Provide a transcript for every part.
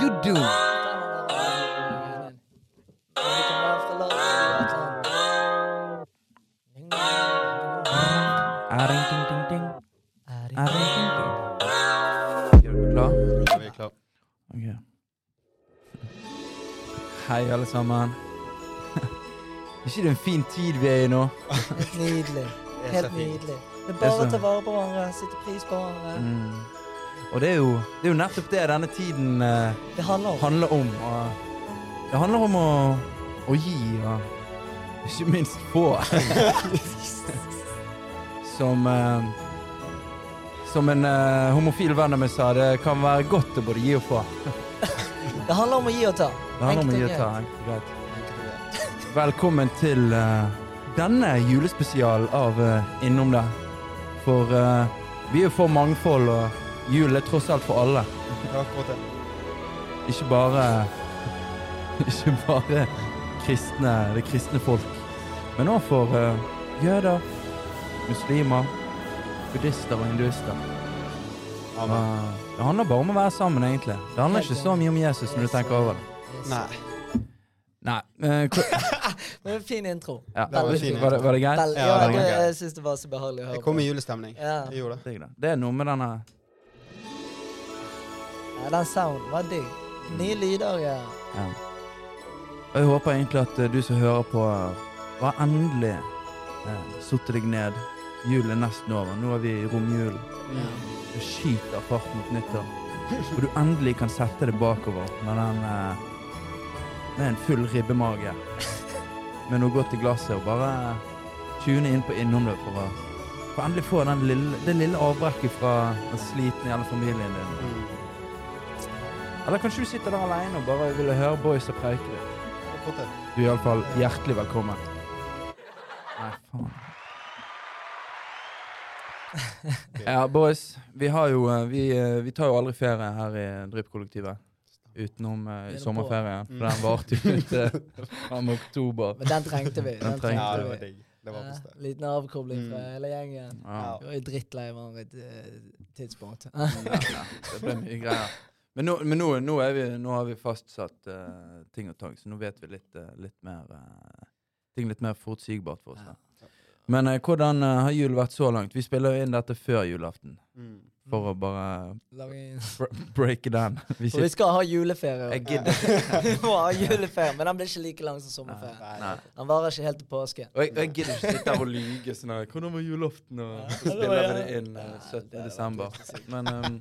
you do? Aring, ding, ding, ding. Aring, ding, ding. Er klar? Ja, vi er klar. Ok. Hei, alle sammen. Er ikke det en fin tid vi er i nå? Helt nydelig. Helt nydelig. Det er bare å så- ta vare på hverandre, sette pris på hverandre. Mm. Og det er, jo, det er jo nettopp det denne tiden eh, Det handler om. handler om. Og det handler om å, å gi, og ikke minst få. som eh, Som en eh, homofil venn av meg sa, det kan være godt å både gi og få. Det handler om å gi og ta. Det handler om å gi og ta. enkelt. Velkommen til eh, denne julespesialen av eh, Innom det. For eh, vi er for mangfold, og julen er tross alt for alle. Akkurat det. Ikke bare Ikke bare kristne, det kristne folk, men òg for uh, jøder, muslimer, buddhister og hinduister. Amen. Det handler bare om å være sammen, egentlig. Det handler ikke så mye om Jesus når du tenker over det. Nei. Nei. Uh, Men en fin intro. ja. Det var fin, var, det, var det greit? Ja, ja, det var greit. jeg syns det var så behagelig å høre Jeg kom i julestemning. Ja. Jeg gjorde det. Det er noe med denne ja, den sounden var digg. Nye lyder, ja. Ja. Og jeg håper egentlig at eh, du som hører på, var endelig eh, satt deg ned. Julen er nesten over. Nå er vi i romjulen. Det skyter fart mot nyttår. Og du endelig kan sette det bakover med den eh, Med en full ribbemage. Med noe godt i glasset, og bare tune inn på innom det for å for endelig få den lille, det lille avbrekket fra den slitne hele familien din. Mm. Eller kanskje du sitter der alene og bare ville høre boysa preike litt. Det. Du er iallfall hjertelig velkommen. Nei, faen. Ja, boys. Vi har jo eh, Vi, eh, vi tar jo aldri ferie her i Drypp-kollektivet. Utenom eh, i Begynner på. sommerferien. Mm. For den varte jo ut fram oktober. Men den trengte vi. Den trengte Ja, det var digg. Det var Ja, liten avkobling fra Mm. hele gjengen. Ja. Vi var jo drittlei hverandre et eh, tidspunkt. Ja, ja. Det ble mye greier. Men nå, men nå, nå, er vi, nå har vi fastsatt uh, ting og tang, så nå vet vi litt, uh, litt mer uh, Ting litt mer forutsigbart for oss. Da. Men hvordan har julen vært så langt? Vi spiller jo inn dette før julaften. Mm. For å bare break it down. Vi For vi skal ha juleferie. jeg gidder Vi må ha juleferie, men den blir ikke like lang som sommerferie. Nei, Nei. Den varer ikke helt til påske. Og jeg, jeg gidder ikke sitte her og lyge sånn her, Hvordan var julaften? Og så spiller vi det inn eh, Ja, 17. det desember. Men um, Men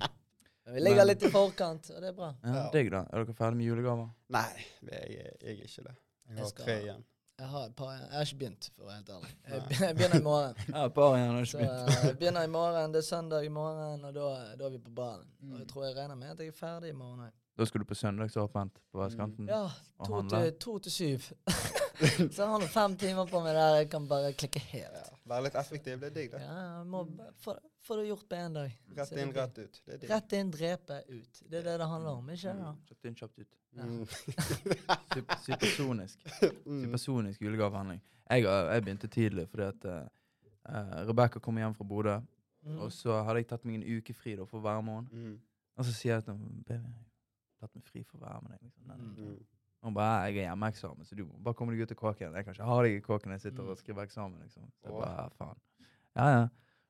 vi ligger litt i forkant, og det er bra. ja, Ja. digg, da. Er dere ferdig med julegaver? Nei, jeg, jeg er ikke det. Jeg Jeg har skal- tre igjen. Jeg har, et par, jeg har ikke begynt, for å være helt ærlig. Jeg begynner i morgen. Ja, et par igjen. har ikke begynt. Så jeg begynner i morgen, Det er søndag i morgen, og da, da er vi på ballen. Mm. Og jeg tror jeg regner med at jeg er ferdig i morgen òg. Da skal du på søndagsåpent på vestkanten? Ja, to til, to til syv. Så jeg har nå fem timer på meg der jeg kan bare klikke helt. Ja. Være litt effektiv, det er digg, det. Ja, må få, få det gjort på én dag. Rett inn, rett ut. Det er digg. Rett inn, drepe ut. Det er det det handler om, ikke sant? Kjapt inn, kjapt ut. Mm. Super- Supersonisk. Mm. Supersonisk julegavehandling. Jeg, jeg begynte tidlig fordi at uh, Rebekka kom hjem fra Bodø, Mm. og så hadde jeg tatt meg en uke fri da, for hver måned. Mm. Og så sier jeg til henne baby, jeg har tatt meg fri for å være med deg. Liksom. Mm. Hun bare jeg har hjemmeeksamen, så du må bare komme deg ut av kåken. Jeg kan ikke ha deg i kåken jeg sitter Mm. og skriver eksamen. liksom. Så jeg bare, faen. Ja, ja.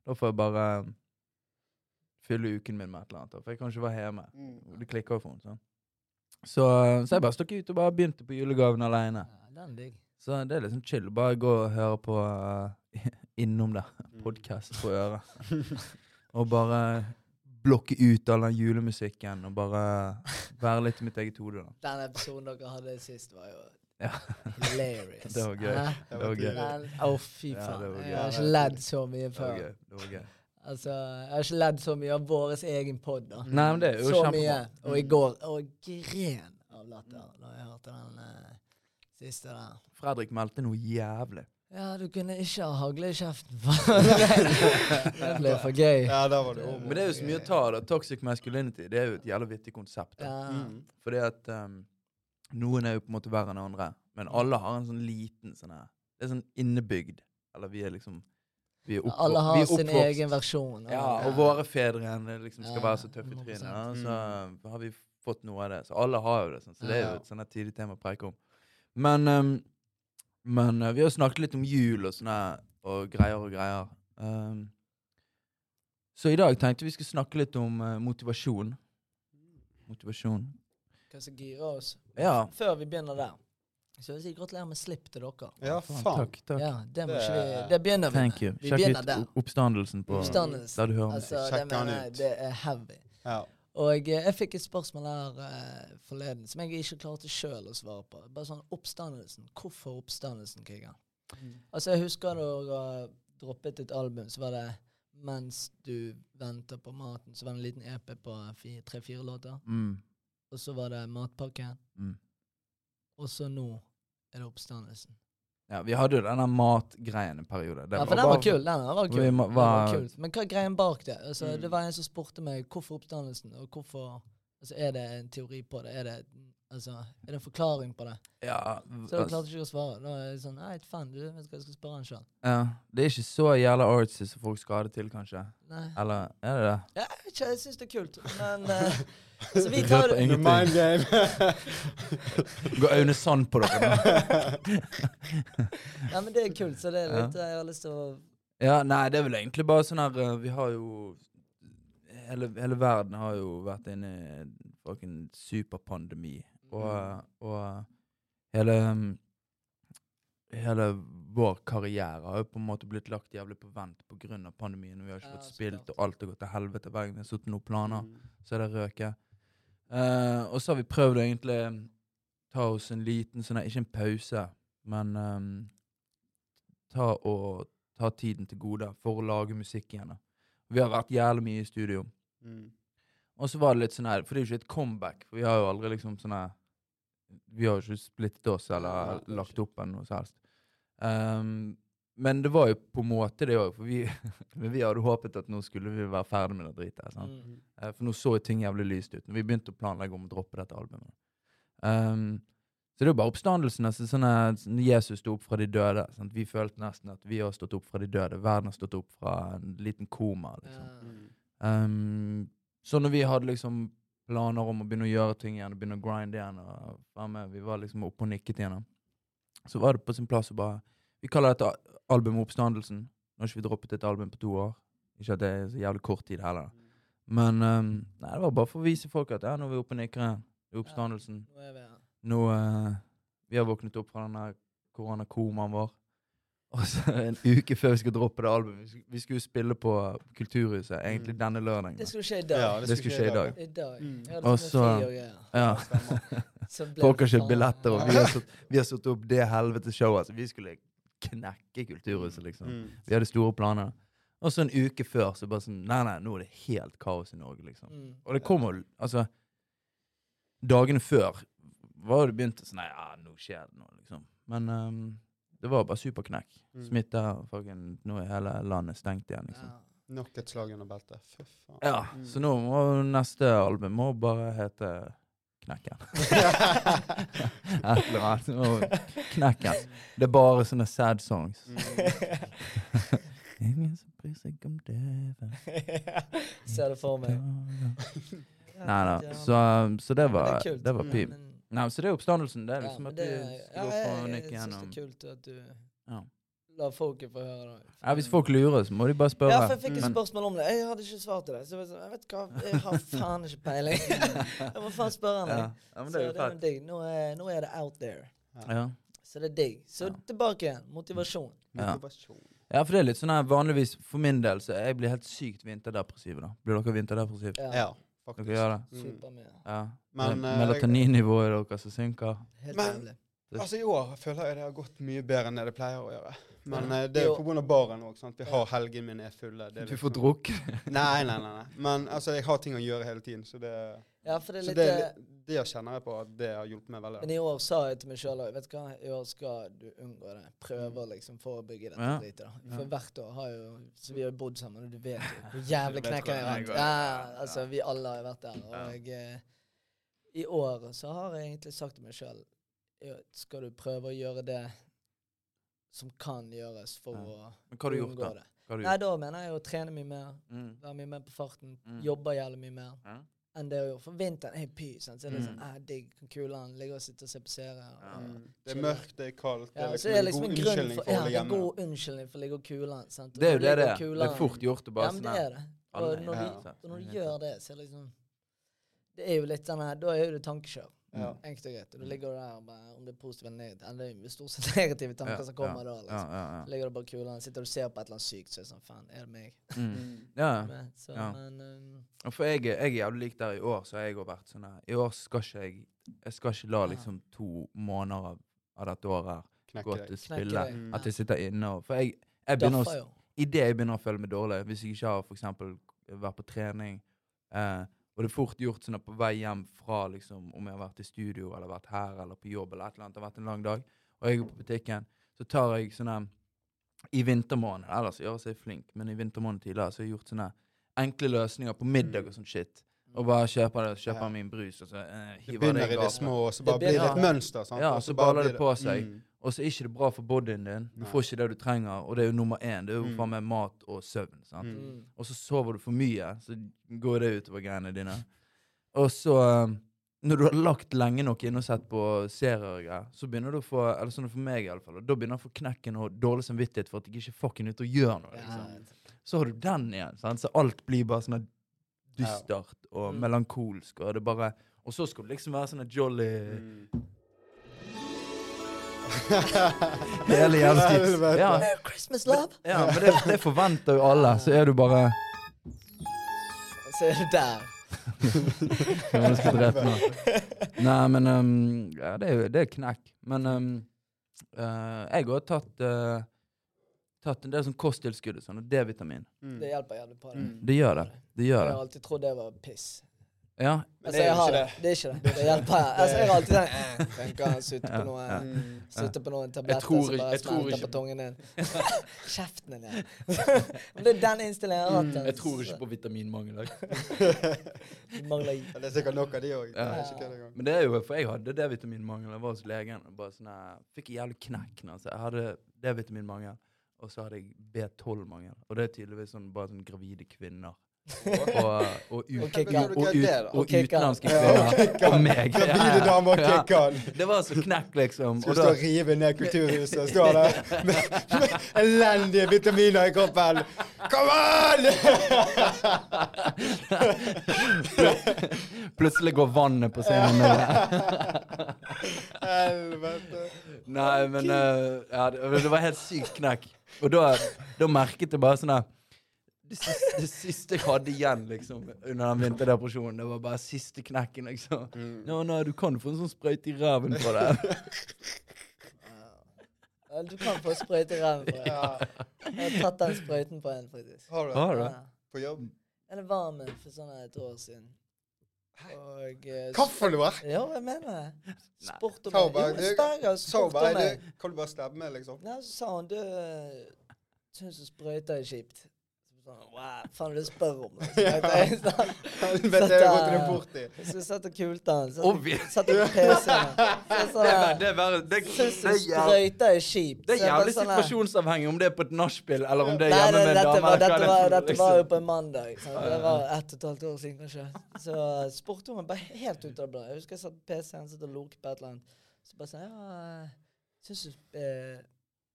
Da får jeg bare um, fylle uken min med et eller annet. For jeg kan ikke være hjemme. Mm. Det klikker jo for henne. sånn. Så, så jeg bare stakk ut og bare begynte på julegaven alene. Ja. Så det er liksom chill. Bare gå og høre på uh, innom det. Mm. Podkast på øret. og bare blokke ut all den julemusikken og bare være litt i mitt eget hode. da. Den episoden dere hadde sist, var jo Ja. hilarious. Det var gøy. Det var gøy. Å, fy Ja, faen. det var jeg har ikke ledd så mye før. Det var gøy. Det var gøy. Altså, jeg har ikke ledd så mye av vår egen pod, da. Nei, men det er jo Så kjempebra. mye. Og i går Og gren av latter da jeg hørte den eh, siste der. Fredrik meldte noe jævlig. Ja, du kunne ikke ha hagle i kjeften. det ble for gøy. Ja, der var det over. Men det er jo så mye å ta av. Toxic masculinity det er jo et jævla vittig konsept. da. Ja. Mm. Fordi at um, noen er jo på en måte verre enn andre, men alle har en sånn liten sånn her Det er sånn innebygd. Eller vi er liksom vi er oppvokst. Alle har sin egen versjon. Ja, og våre fedre liksom skal være så tøffe i 100%. trynet. Ja, så har vi fått noe av det. Så alle har jo det, sånn. så det er jo et sånn tidlig tema å preke om. Men, ehm, men uh, vi har snakket litt om jul og sånne og greier og greier. Um, så i dag tenkte vi skulle snakke litt om uh, motivasjon. Motivasjon. Hva som girer oss. Ja. Før vi begynner der, så vil jeg si gratulerer med slipp til dere. Ja, Faen. Takk. takk. Ja, det, må ikke vi, det begynner vi Thank med. you. Vi Sjekk begynner ut der. oppstandelsen på Oppstandelsen. der du hører meg. Altså, det, mener ut. det er heavy. Ja. Og eh, jeg fikk et spørsmål her eh, forleden som jeg ikke klarte sjøl å svare på. Bare sånn Oppstandelsen. Hvorfor oppstandelsen, Krigan? Altså, jeg husker da jeg droppet et album, så var det mens du venter på maten, så var det en liten EP på tre-fire låter. Mm. Og så var det matpakken. Mm. Og så nå er det oppstandelsen. Ja, vi hadde jo denne matgreien en periode. Det ja, for den var bare- kul. Den var kul. Var, Den var var- kul. Men hva er greien bak det? Altså, Mm. Det var en som spurte meg hvorfor oppstandelsen, og hvorfor altså, Er det en teori på det? Er det, altså, er det en forklaring på det? Ja, Så jeg klarte ikke å svare. Da er det sånn Nei, faen, du vet hva, jeg skal spørre han sjøl. ja, det er ikke så jævla artsy som folk skal ha det til, kanskje. Nei. Eller er det det? Ja, ikke, jeg syns det er kult, men uh, Så vi tar det mind game. Gå Aune Sand på dere nå. Ja, men det er kult, så det er Ja. litt Jeg har lyst til å Ja, nei, det er vel egentlig bare sånn her eh, Vi har jo Hele, hele verden har jo vært inne i en superpandemi. Og, og hele Hele vår karriere har jo på en måte blitt lagt jævlig på vent pga. pandemien. Vi har ikke fått spilt, og alt har gått til helvete hver gang vi har satt noen planer. Mm. så er det røket. Uh, og så har vi prøvd å egentlig ta oss en liten sånn Ikke en pause, men um, ta, og, ta tiden til gode for å lage musikk igjen. Vi har vært jævlig mye i studio. Mm. Og så var det litt sånn her, for det er jo ikke et comeback. For vi har jo aldri liksom sånn her Vi har jo ikke splittet oss eller Nei, lagt opp eller noe som helst. Um, men det var jo på en måte det òg, for vi, men vi hadde håpet at nå skulle vi være ferdig med det dritet. mm. Eh, For nå så jo ting jævlig lyst ut. Når vi begynte å planlegge om å droppe dette albumet. Um, så det er jo bare oppstandelsen. Altså, sånn at Jesus sto opp fra de døde. Sant? Vi følte nesten at vi har stått opp fra de døde. Verden har stått opp fra en liten koma. liksom. Ja. Mm. Ehm, så når vi hadde liksom planer om å begynne å gjøre ting igjen, og begynne å grinde igjen, og faen vi var liksom oppe og nikket igjen, så var det på sin plass å bare Vi kaller dette albumet Oppstandelsen. Nå har ikke vi droppet et album på to år. Ikke at det er så jævlig kort tid heller. Men um, nei, det var bare for å vise folk at ja, nå er vi oppe og nikker igjen. I oppstandelsen. Nå er vi her. Nå eh, Vi har våknet opp fra den der koronakomaen vår. Og så en uke før vi skulle droppe det albumet. Vi skulle- jo spille på Kulturhuset egentlig Mm. denne lørdagen. Det skulle skje i dag. Ja, Det skulle skje i dag. I dag. Mm. Og så-. Ja. Så Folk har kjøpt billetter, og vi har satt, opp det helvete showet. Altså, vi skulle knekke Kulturhuset, liksom. Mm. Vi hadde store planer. Og så en uke før så bare sånn Nei, nei, nå er det helt kaos i Norge, liksom. Mm. Og det kommer jo Altså, dagene før var det begynt sånn Nei, ja, nå skjer det noe, liksom. Men ehm, det var bare superknekk. Mm. Smitte her, fucking Nå er hele landet stengt igjen, liksom. Ja. Nok et slag under beltet. Fy faen. Ja, Mm. så nå må neste album må bare hete Knekken. Et eller annet. Knekken. Det er bare sånne sad songs. Mm. Ingen som bryr seg om det Ser det for meg. Nei da. Så, så det var, det var pip. Nei, så det er oppstandelsen. Det er liksom ja, at det- skal ja, på nytt igjennom. Jeg syns det er kult at du Ja. lar folket få høre det. Ja, hvis folk lurer, så må de bare spørre. Ja, for jeg fikk et spørsmål om det. Jeg hadde ikke svar til det. Så jeg, var sånn, jeg vet hva, jeg har faen ikke peiling. jeg må faen spørre han. ja. ja, men Så det er jo det er digg. Nå er, nå er det out there. Ja. Så det er digg. Så Ja. tilbake igjen. Motivasjon. Ja. Motivasjon. ja, for det er litt sånn her vanligvis For min del så jeg blir helt sykt vinterdepressiv. da Blir dere vinterdepressive? Ja. Ja, faktisk. Dere gjør det? Super mye, Ja. Men, Det er eh, Melatoninnivået deres som synker. Helt Men- jævlig. Altså I år føler jeg det har gått mye bedre enn det det pleier å gjøre. Men Ja. eh, det er jo pga. baren òg. Vi har helgene mine er fulle. Det er Du liksom- får drukket. Nei, nei, nei, nei. Men altså, jeg har ting å gjøre hele tiden, så det, Ja, for det er så litt det, eh, det kjenner jeg på at det har hjulpet meg veldig. Men i år sa jeg til meg sjøl òg, i år skal du unngå det. Prøve å liksom forebygge dette Ja. dritet. da. Ja. For hvert år har jo Så vi har jo bodd sammen, og du vet jo hvor jævlig Det knekker jeg har vært. Ja, altså, vi alle har vært der. Ja. Og jeg, i år så har jeg egentlig sagt til meg sjøl skal du prøve å gjøre det som kan gjøres for Ja. å Men hva har du gjort, da? det. Hva har du Nei, gjort? da mener jeg å trene mye mer, Mm. være mye mer på farten, Mm. jobbe jævlig mye mer. Ja. Enn det å gjøre. For vinteren er py. Sant? Så er det Mm. sånn eh, digg, kulene, ligge og sitte og se på serier. Mm. Det er mørkt, det er kaldt. Det er liksom, det en liksom god en grunn unnskyldning for, for å ja, holde hjemme. Ja, en god unnskyldning for å ligge og kule. Det er jo det det er. Det er fort gjort å Ja, men sånn det er det. Og når, du, når du gjør det, så er det liksom Det er jo litt sånn her Da er jo det tankekjør. Ja. Enkelt og greit. Du ligger der og bare Om det er positivt eller negativt Eller det er stort sett negative tanker Ja, som kommer ja, da. Ja, liksom. ja, ligger du bare kulene, sitter og ser på et eller annet sykt, så er det sånn Faen, er det meg? ja. Mm. Mm. ja. Men, så, Ja. men um, For jeg, jeg er jævlig lik der i år, så har jeg òg vært sånn her. I år skal ikke jeg Jeg skal ikke la liksom to måneder av, av dette året her gå til spille. Mm. At jeg sitter inne og For jeg, jeg begynner å. Idet jeg begynner å føle meg dårlig, hvis jeg ikke har for eksempel vært på trening eh, Og det er fort gjort sånn at på vei hjem fra liksom, om jeg har vært i studio eller vært her eller på jobb eller et eller annet, det har vært en lang dag, og jeg er på butikken, så tar jeg sånne I vintermåneden Ellers gjør jeg seg flink, men i vintermåneden tidligere så har jeg gjort sånne enkle løsninger på middag og sånn shit. Og bare kjøper, det, kjøper Ja. min brus, og så eh, Det hiver det begynner i i det små, og så Det bare blir det et mønster. sant? Ja, Og så så baller det på seg. Mm. Og så er ikke det bra for bodyen din. Du Nei. får ikke det du trenger, og det er jo nummer én. Det er jo Mm. faen meg mat og søvn. sant? Mm. Og så sover du for mye, så går det utover greiene dine. Og så, um, når du har lagt lenge nok inne og sett på serier og greier, så begynner du å få eller sånn for meg i alle fall, og da begynner jeg å få knekken og dårlig samvittighet for at jeg ikke er fucking ute og gjør noe. Liksom. Så har du den igjen, sant? så alt blir bare sånn her dystert og Mm. melankolsk, og det bare Og så skal det liksom være sånn jolly Mm. Hele jævla tiden. Ja, Merry Christmas, love! ja, men det, det forventer jo alle. Så er du bare så er du der. Jeg skal drepe meg. Nei, men um, ja, det, er, det er knekk. Men um, uh, jeg har tatt eh, Tatt en del sånn kosttilskudd og sånn, og D-vitamin. Mm. Det hjelper jævlig på det. Mm. Det gjør det. Det Jeg har alltid trodd det var piss. Ja. Men Altså, det er jeg ikke det. det. Er ikke det. Det hjelper. Altså, jeg har alltid tenkt eh, Tenker han sutter på Ja, noe ja. Mm. På noen tabletter tror som bare jeg tror smelter ikke- på tungen din. Kjeften din, ja. Men det er den innstillingen jeg har hatt. Mm. Jeg tror ikke på vitaminmangel. jeg. Mangler. Det er sikkert nok av de òg. Ja. Men det er jo, for jeg hadde D-vitaminmangel. Jeg var hos legen og bare sånn Fikk en jævlig knekk. Altså. Jeg hadde D-vitaminmangel, og så hadde jeg B12-mangel. Og det er tydeligvis sånn, bare sånn gravide kvinner. Og, og, ut, okay, og, og, ut, og okay, utenlandske kvinner. Okay. Og meg. Gravide damer og Ja. Det var så knekk, liksom. Skal stå og rive ned kulturhuset stå der med, med elendige vitaminer i kroppen. Come on! plutselig går vannet på scenen. Helvete. Nei, men uh, ja, det, det var helt sykt knekk. Og da, da merket jeg bare sånn der det siste, det siste jeg hadde igjen liksom under den vinterdepresjonen, det var bare siste knekken. liksom. Mm. Nå, nå, du kan få en sånn sprøyte i ræven på det. Ja, Du kan få sprøyte i ræven på det. Ja. Jeg har tatt den sprøyten på en, faktisk. Har du det? Har du? Ja. På jobb? Eller var med for sånn et år siden. Og eh, noe? Ja, jeg mener det. Sport og Sa meg. Jo, du- Sverger, Så sport bare, og meg. du, kan du bare stabbe meg, liksom? Nei, så sa hun du syns sprøyter er kjipt. Så Sånn, wow, faen du spør om det. Sånn, Helvete, jeg har gått borti. Jeg satt sett det kult satt jeg på PC-en. Det sånn, er, er, er sprøyter er kjipt. det er jævlig sånn situasjonsavhengig om det er på et nachspiel eller om det er hjemme med damer. dette, var, dette, det var, dette var jo liksom. på en mandag. Det var ett og et halvt år siden, kanskje. Så spurte hun meg bare helt ut av det blå. Jeg husker jeg satt på PC-en og loket på et eller annet. Så bare sånn Ja, syns du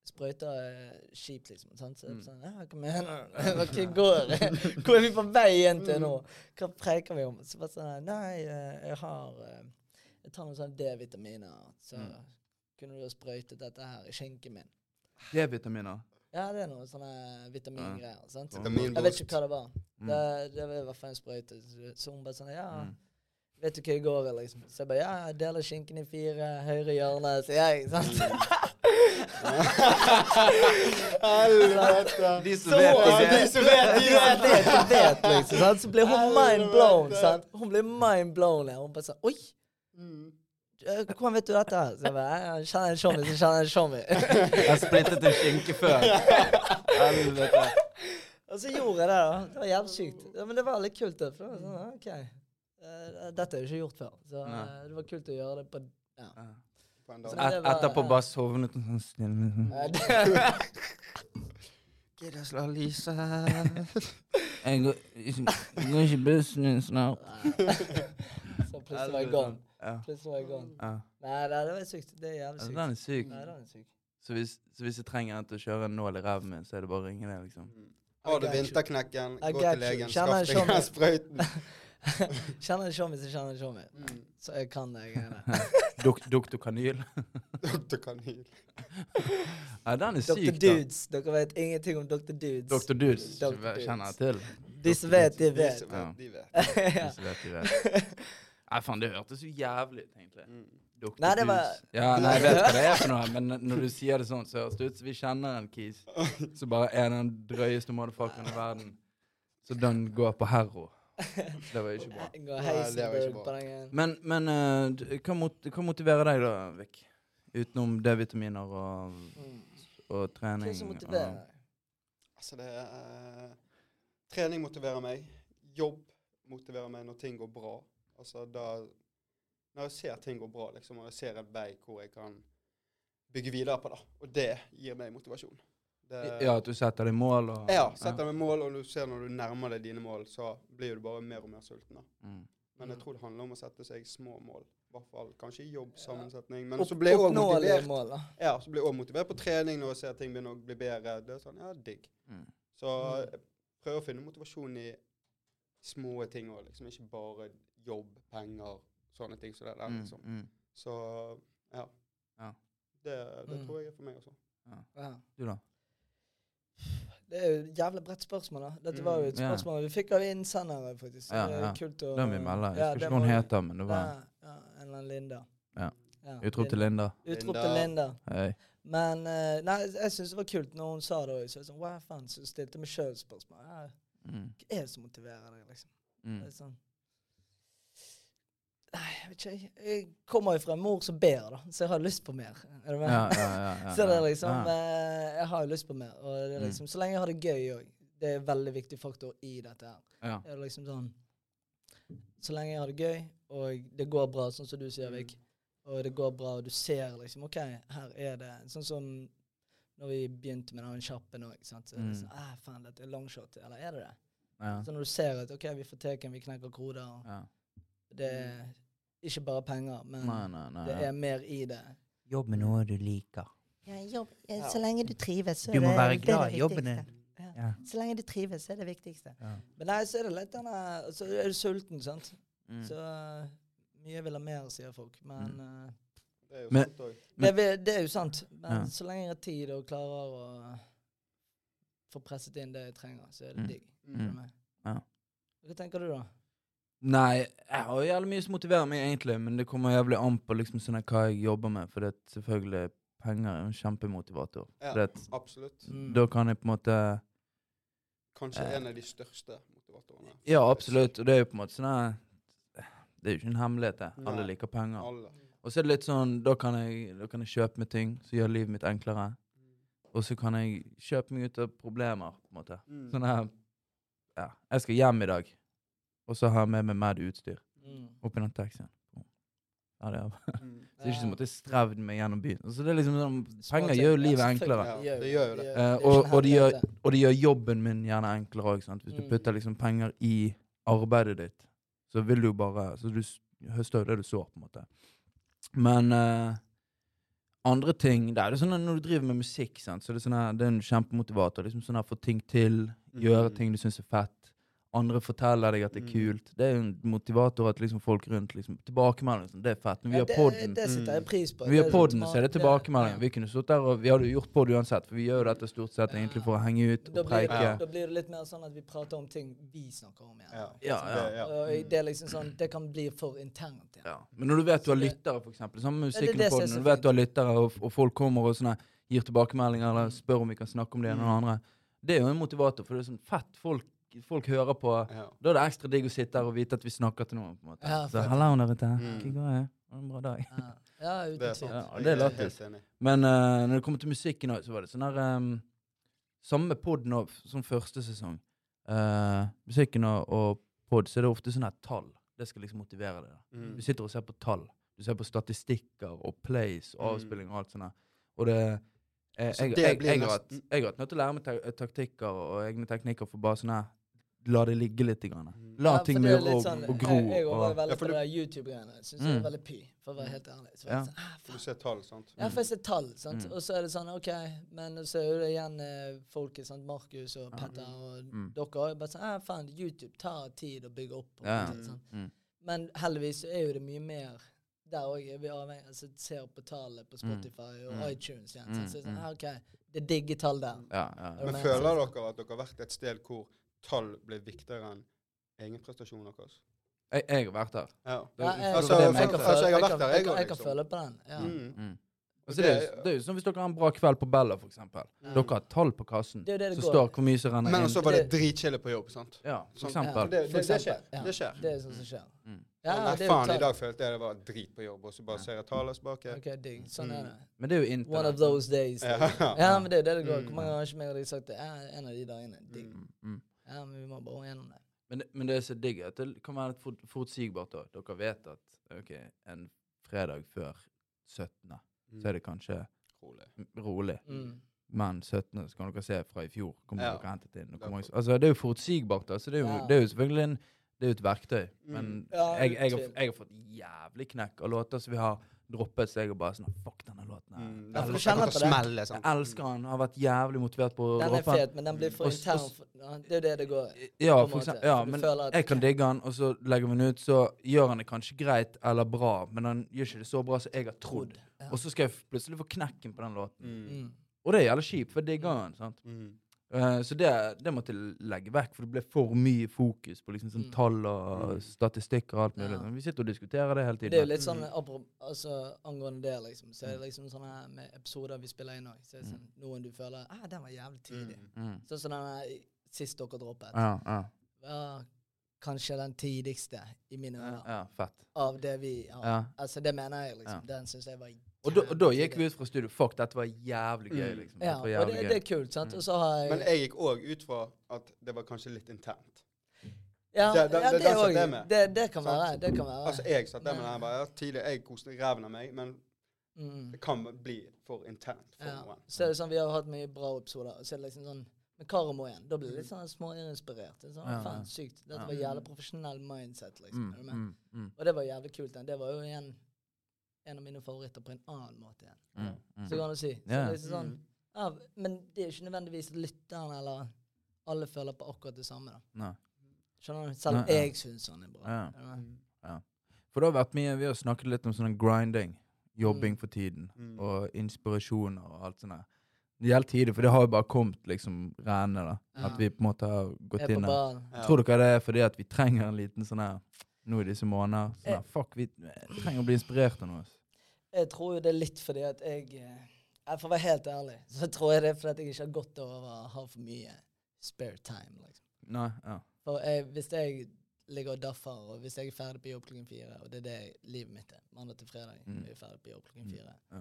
eh, sprøyter er kjipt, liksom? Sant? Så Mm. sånn, ja, hva mener du? Hva går Hvor er vi på vei igjen til nå? Hva preiker vi om? Så bare sånn Nei, eh, jeg har eh, Jeg tar noen sånne D-vitaminer. Så Mm. kunne du ha sprøytet dette her i skinken min. D-vitaminer. Ja, det er noen sånne vitamingreier. sant? Jeg vet ikke hva det var. Mm. Det, det var i hvert fall en sprøyte. Så- Så hun bare sånn Ja, Mm. vet du hva jeg går i, liksom? Så jeg bare Ja, jeg deler skinken i fire, høyre hjørne, sier jeg. sant? Helvete. De som Så, vet, de vet. de som vet, De de vet. de vet, liksom. Sant? Så blir hun mind blown. Sant? Hun blir mind blown. ja. Hun bare sånn Oi! Mm. Hvordan vet du dette? Så jeg bare «Ja, Jeg kjenner en showmy, så kjenner en showmy. Jeg splittet en skinke før. Helvete. Og så gjorde jeg det, da. Det var jævlig sykt. Ja, men det var litt kult. det sånn, ok. Eh, dette er jo ikke gjort før. Så eh, det var kult å gjøre det på ja. På en Så dag. det Et, var- etterpå bare sovnet hun sånn Gidder å slå Lise Jeg går ikke, bussen din snart. Så plutselig var jeg gone. Plutselig var jeg gone. ja. Nei, det, var sykt. Det er jævlig sykt. den er syk. Nei, den er syk. Så hvis, så hvis jeg trenger en til å kjøre en nål i ræven min, så er det bare å ringe deg, liksom. Mm. Har du vinterknekken, gå til legen, skaff deg den sprøyten. Kjenner en showmis, så kjenner en showmis. Mm. Så jeg kan det greiene. Dok Doktor Kanyl. Doktor Kanyl. Ja, den er Dr. syk, da. Dudes. Dere vet ingenting om Dr. Dudes. Dr. Dudes Dr. Dudes. kjenner jeg til. De som vet, de vet. Ja. de vet. De vet, de vet. Nei, faen, det hørtes jo jævlig ut, egentlig. Mm. Dr. Nei, det var- Dudes. Ja, nei, jeg vet hva det er for noe, men når du sier det sånn, så høres det ut som vi kjenner en kis som bare er den drøyeste motherfuckeren i verden. Så den går på herro. Det var ikke bra. Nei, det var ikke bra. Men, men uh, hva, mot, hva motiverer deg da, Vik? Utenom D-vitaminer og, Mm. og trening? Hva som motiverer deg? Altså, det er uh, Trening motiverer meg. Jobb motiverer meg når ting går bra. Altså, da Når jeg ser ting går bra, liksom, og jeg ser en vei hvor jeg kan bygge videre på, det. Og det gir meg motivasjon. Det, Ja, at du setter deg mål og ja, setter deg mål, og du ser når du nærmer deg dine mål, så blir du bare mer og mer sulten. da. Mm. Men jeg Mm. tror det handler om å sette seg små mål. I hvert fall kanskje i jobbsammensetning. Men så blir jeg òg motivert. mål. Ja, så blir jeg også motivert på trening når jeg ser ting begynner å bli bedre. Det er sånn, ja, digg. Mm. Så Mm. jeg prøver å finne motivasjon i små ting òg, liksom. Ikke bare jobb, penger, sånne ting som det der, liksom. Mm. Så ja. Ja. Det, det tror jeg er for meg også. Ja. Du, da? Det er jo et jævlig bredt spørsmål, da. Dette var jo et Mm. Spørsmål vi fikk av innsendere, faktisk. Ja, det er ja. kult å Det må vi melde. Jeg husker ja, ikke hva hun heter, men det var Ja, ja, en eller annen Linda. Ja. Ja, utrop til Linda. Utrop til Linda. Hei. Men uh, nei, jeg syns det var kult når hun sa det òg. Så jeg sånn, hva faen, så stilte jeg meg sjøl spørsmål. Ja, Mm. hva er det som motiverer deg, liksom? Mm. Det er sånn Nei, jeg vet ikke. jeg- kommer jo fra en mor som ber, da, så jeg har lyst på mer. Er du med? Ja, ja, ja, ja, Så det er liksom eh, Jeg har jo lyst på mer. Og det er Mm. liksom, Så lenge jeg har det gøy òg. Det er en veldig viktig faktor i dette her. Ja. Det er liksom sånn Så lenge jeg har det gøy, og det går bra, sånn som du sier, Vik, og det går bra, og du ser liksom OK, her er det Sånn som når vi begynte med den kjappen òg. Så Mm. sånn ah, faen, dette er longshot. Eller er det det? Ja. Så når du ser at OK, vi får teken, vi knekker koder, og Ja. det er ikke bare penger, men Nei, nei, nei. det er mer i det. Jobb med noe du liker. Ja, jobb, Ja. Så lenge du trives, så Du må er være det, det glad i jobben din. Ja. Ja. Så lenge du trives, så er det viktigste. Ja. Men nei, så er det litt denne Så er du sulten, sant. Mm. Så uh, mye vil ha mer, sier folk. Men Mm. uh, Det er Men- det, det er jo sant. Men Ja. så lenge jeg har tid og klarer å få presset inn det jeg trenger, så er det Mm. digg. Mm. Ja. Hva tenker du, da? Nei, jeg har jævlig mye som motiverer meg, egentlig, men det kommer jævlig an på liksom sånn hva jeg jobber med. For det er selvfølgelig penger er en kjempemotivator. Ja, det, absolutt. Mm. da kan jeg på en måte Kanskje Eh. en av de største motivatorene. Ja, absolutt. Og det er jo på en måte sånn her- Det er jo ikke en hemmelighet, det. Alle Nei. liker penger. Alle. Og så er det litt sånn Da kan jeg, da kan jeg kjøpe meg ting som gjør livet mitt enklere. Og så kan jeg kjøpe meg ut av problemer, på en måte. Mm. Sånn her Ja, jeg skal hjem i dag, og så har jeg med meg med utstyr Mm. oppi den taxien. Ja, det er Mm. Så det er ikke som at jeg strevd meg gjennom byen. Så det er liksom sånn, Penger gjør jo livet enklere. Ja, det gjør jo det. Eh, er og- det. Og det gjør jobben min gjerne enklere òg. Hvis du Mm. putter liksom penger i arbeidet ditt, så vil du jo bare Så du høster jo det du sår, på en måte. Men eh, andre ting Det er jo sånn at Når du driver med musikk, sant, så er det sånn her, det er en kjempemotivator. Liksom sånn her Få ting til, gjøre Mm. ting du syns er fett. Andre forteller deg at det er Mm. kult. Det er jo en motivator at liksom folk rundt liksom Tilbakemeldinger Liksom, det er fett. Når vi har det, podden det setter jeg pris på. når vi har sånn så er det tilbakemeldinger. Vi kunne stått der og Vi hadde jo gjort pod uansett, for vi gjør jo dette stort sett Ja. egentlig for å henge ut og preike. da blir det litt mer sånn at vi prater om ting vi snakker om igjen. Ja. Ja, ja. Det- ja. Og det er liksom sånn, det kan bli for internt igjen. Ja. Men når du vet du har lyttere, for eksempel, samme musikken på som den, når du vet du har lyttere, og, og folk kommer og sånne, gir tilbakemeldinger eller Mm. spør om vi kan snakke om det ene og Mm. det andre, det er jo en motivator, for det er sånn fett. Folk, folk hører på. Ja. Da er det ekstra digg å sitte her og vite at vi snakker til noen. på en måte. Ja, så hallo der ute. Hvordan går det? Ha en bra dag. Ja, ja uten Det tvil. Ja, det er lættis. Men uh, når det kommer til musikken òg, så var det sånn her um, Samme pod nå, som første sesong. Uh, musikken og, og pod, så er det ofte sånn her tall. Det skal liksom motivere deg. Mm. Du sitter og ser på tall. Du ser på statistikker og plays og Mm. avspilling og alt sånt. der. Og det Jeg, Så jeg, jeg, jeg, jeg har hatt nødt til å lære meg taktikker og egne teknikker for bare sånn her La det ligge litt. Grann. Mm. La Ja, ting mure og, sånn- og gro. Jeg, jeg var veldig Ja, for på det YouTube-greiene. Syns mm. det er veldig py, for å være helt ærlig. Så Ja. sånn, ah, Du ser tall, sant? Ja, for jeg ser tall, sant? Mm. og så er det sånn OK, men så er det igjen eh, folket, sant? Markus og Ja. Petter og Mm. dere òg. bare sånn ah, faen, YouTube tar tid å bygge opp. Og Ja. alt, sånn. mm. Men heldigvis så er jo det mye mer Der òg vi avhengig altså, Ser på tallet på Spotify og Mm. iTunes igjen. sånn? Så det sånn, mm. ah, OK, det er digge tall der. Ja, ja, Men føler dere at dere har vært et sted hvor tall blir viktigere enn egenprestasjonen deres? Jeg, jeg har vært der. Ja. Ja, jeg, altså, jeg, jeg, altså, jeg har vært kan- der, jeg kan- også, jeg kan liksom. føle på den. Ja. Mm. Mm. Altså, det, er, det er jo som hvis dere har en bra kveld på Bella, for eksempel. Dere har tall på kassen. Det er det det Så står hvor mye som renner Men inn. så var det dritkjedelig på jobb, sant? Ja, for Sånn. eksempel. Det, For eksempel, skjer. ja. Det skjer. Det er sånn som skjer. Mm. Ja, Nei, faen, i dag følte jeg det var drit på jobb, og så bare ser jeg tallet tilbake. Okay, digg. Sånn er Mm. det. Men det er jo One of those days. Ja. Ja, men det er det det går. Mm. Hvor mange ganger har ikke jeg sagt det? Ja, en av de dagene. Digg. Mm. Mm. Ja, men vi må bare gjennom det. Men, men det er så digg at det kan være litt forutsigbart. òg. Dere vet at ok, en fredag før 17., så er det kanskje Rolig. rolig. Mm. Men 17. så kan dere se fra i fjor. Kommer Ja. dere hentet inn. Er for- altså, det er jo forutsigbart. Altså, det, er jo, Ja. det er jo selvfølgelig en, det er jo et verktøy. Mm. Men Ja, jeg, jeg, har, jeg har fått jævlig knekk av låter som vi har droppet, så jeg er bare sånn Fuck denne låten her. Mm. jeg, jeg, smelle, sant? Jeg elsker den. Har vært jævlig motivert på å droppe Den er droppe fet, men den blir for intern. Det er jo det det går. Ja, for eksempel, ja men at- jeg kan digge den, og så legger vi den ut, så gjør han det kanskje greit eller bra, men han gjør ikke det så bra som jeg har trodd. Ja. Og så skal jeg plutselig få knekken på den låten. Mm. Mm. Og det er jævlig kjipt, for jeg digger den. sant? Mm. Eh, så det, det måtte jeg legge vekk, for det ble for mye fokus på liksom sånn Mm. tall og Mm. statistikker og alt mulig. Ja. Vi sitter og diskuterer det hele tiden. Det er jo litt sånn Mm. altså, angående det, liksom. Så er det liksom sånne med episoder vi spiller inn òg. Så det sånn noen du føler ah, den var jævlig tidlig. Mm. Mm. Sånn som den sist dere droppet. Ja, ja, Ja, kanskje den tidligste i mine ja, øyne ja, fett. av det vi har. Ja. Altså, det mener jeg, liksom. Ja. Den syns jeg var Og da, gikk vi ut fra studio. Fuck, dette var jævlig gøy, Mm. liksom. Ja, og det, det er kult, sant. Mm. Og så har jeg Men jeg gikk òg ut fra at det var kanskje litt internt. Ja, det- det- ja, det- det, med. Det, det kan være. Det kan være. Altså, jeg satt der med den bare tidlig. Jeg koste ræven av meg, men Mm. det kan bli for internt for Ja. noen. Så er det sånn, Vi har hatt mye bra episoder. Så er det liksom sånn med Karamo igjen. Da blir det litt sånn småinspirert. Det er Sånn, Ja, faen, sykt. Dette var jævlig profesjonell mindset, liksom. Mm, Er du med? mm, mm, Og det var jævlig kult. Den. Det var jo igjen en av mine favoritter på en annen måte igjen. mm, mm. Så kan du si. Så Ja. det sånn, Mm. ja, men det er ikke nødvendigvis lytteren eller alle føler på akkurat det samme. da. Nei. Skjønner du? Selv om Nei, jeg syns han er bra. Ja. Mm. For det har vært mye Vi har snakket litt om sånn grinding. Jobbing Mm. for tiden. Mm. Og inspirasjoner og alt sånt der. Det gjelder tidlig, for det har jo bare kommet liksom rennende. da. Ja. At vi på en måte har gått inn her. Tror dere det er fordi at vi trenger en liten sånn her nå i disse måneder? Sånn at, fuck, vi trenger å bli inspirert av noe. Jeg tror jo det er litt fordi at jeg eh, For å være helt ærlig, så tror jeg det er fordi at jeg ikke har gått over å ha for mye spare time. liksom. Nei, ja. For jeg, hvis jeg ligger og daffer, og hvis jeg er ferdig på jobb klokken fire, og det er det livet mitt er, mandag til fredag, Mm. jeg er ferdig på jobb klokken Mm. fire, Ja.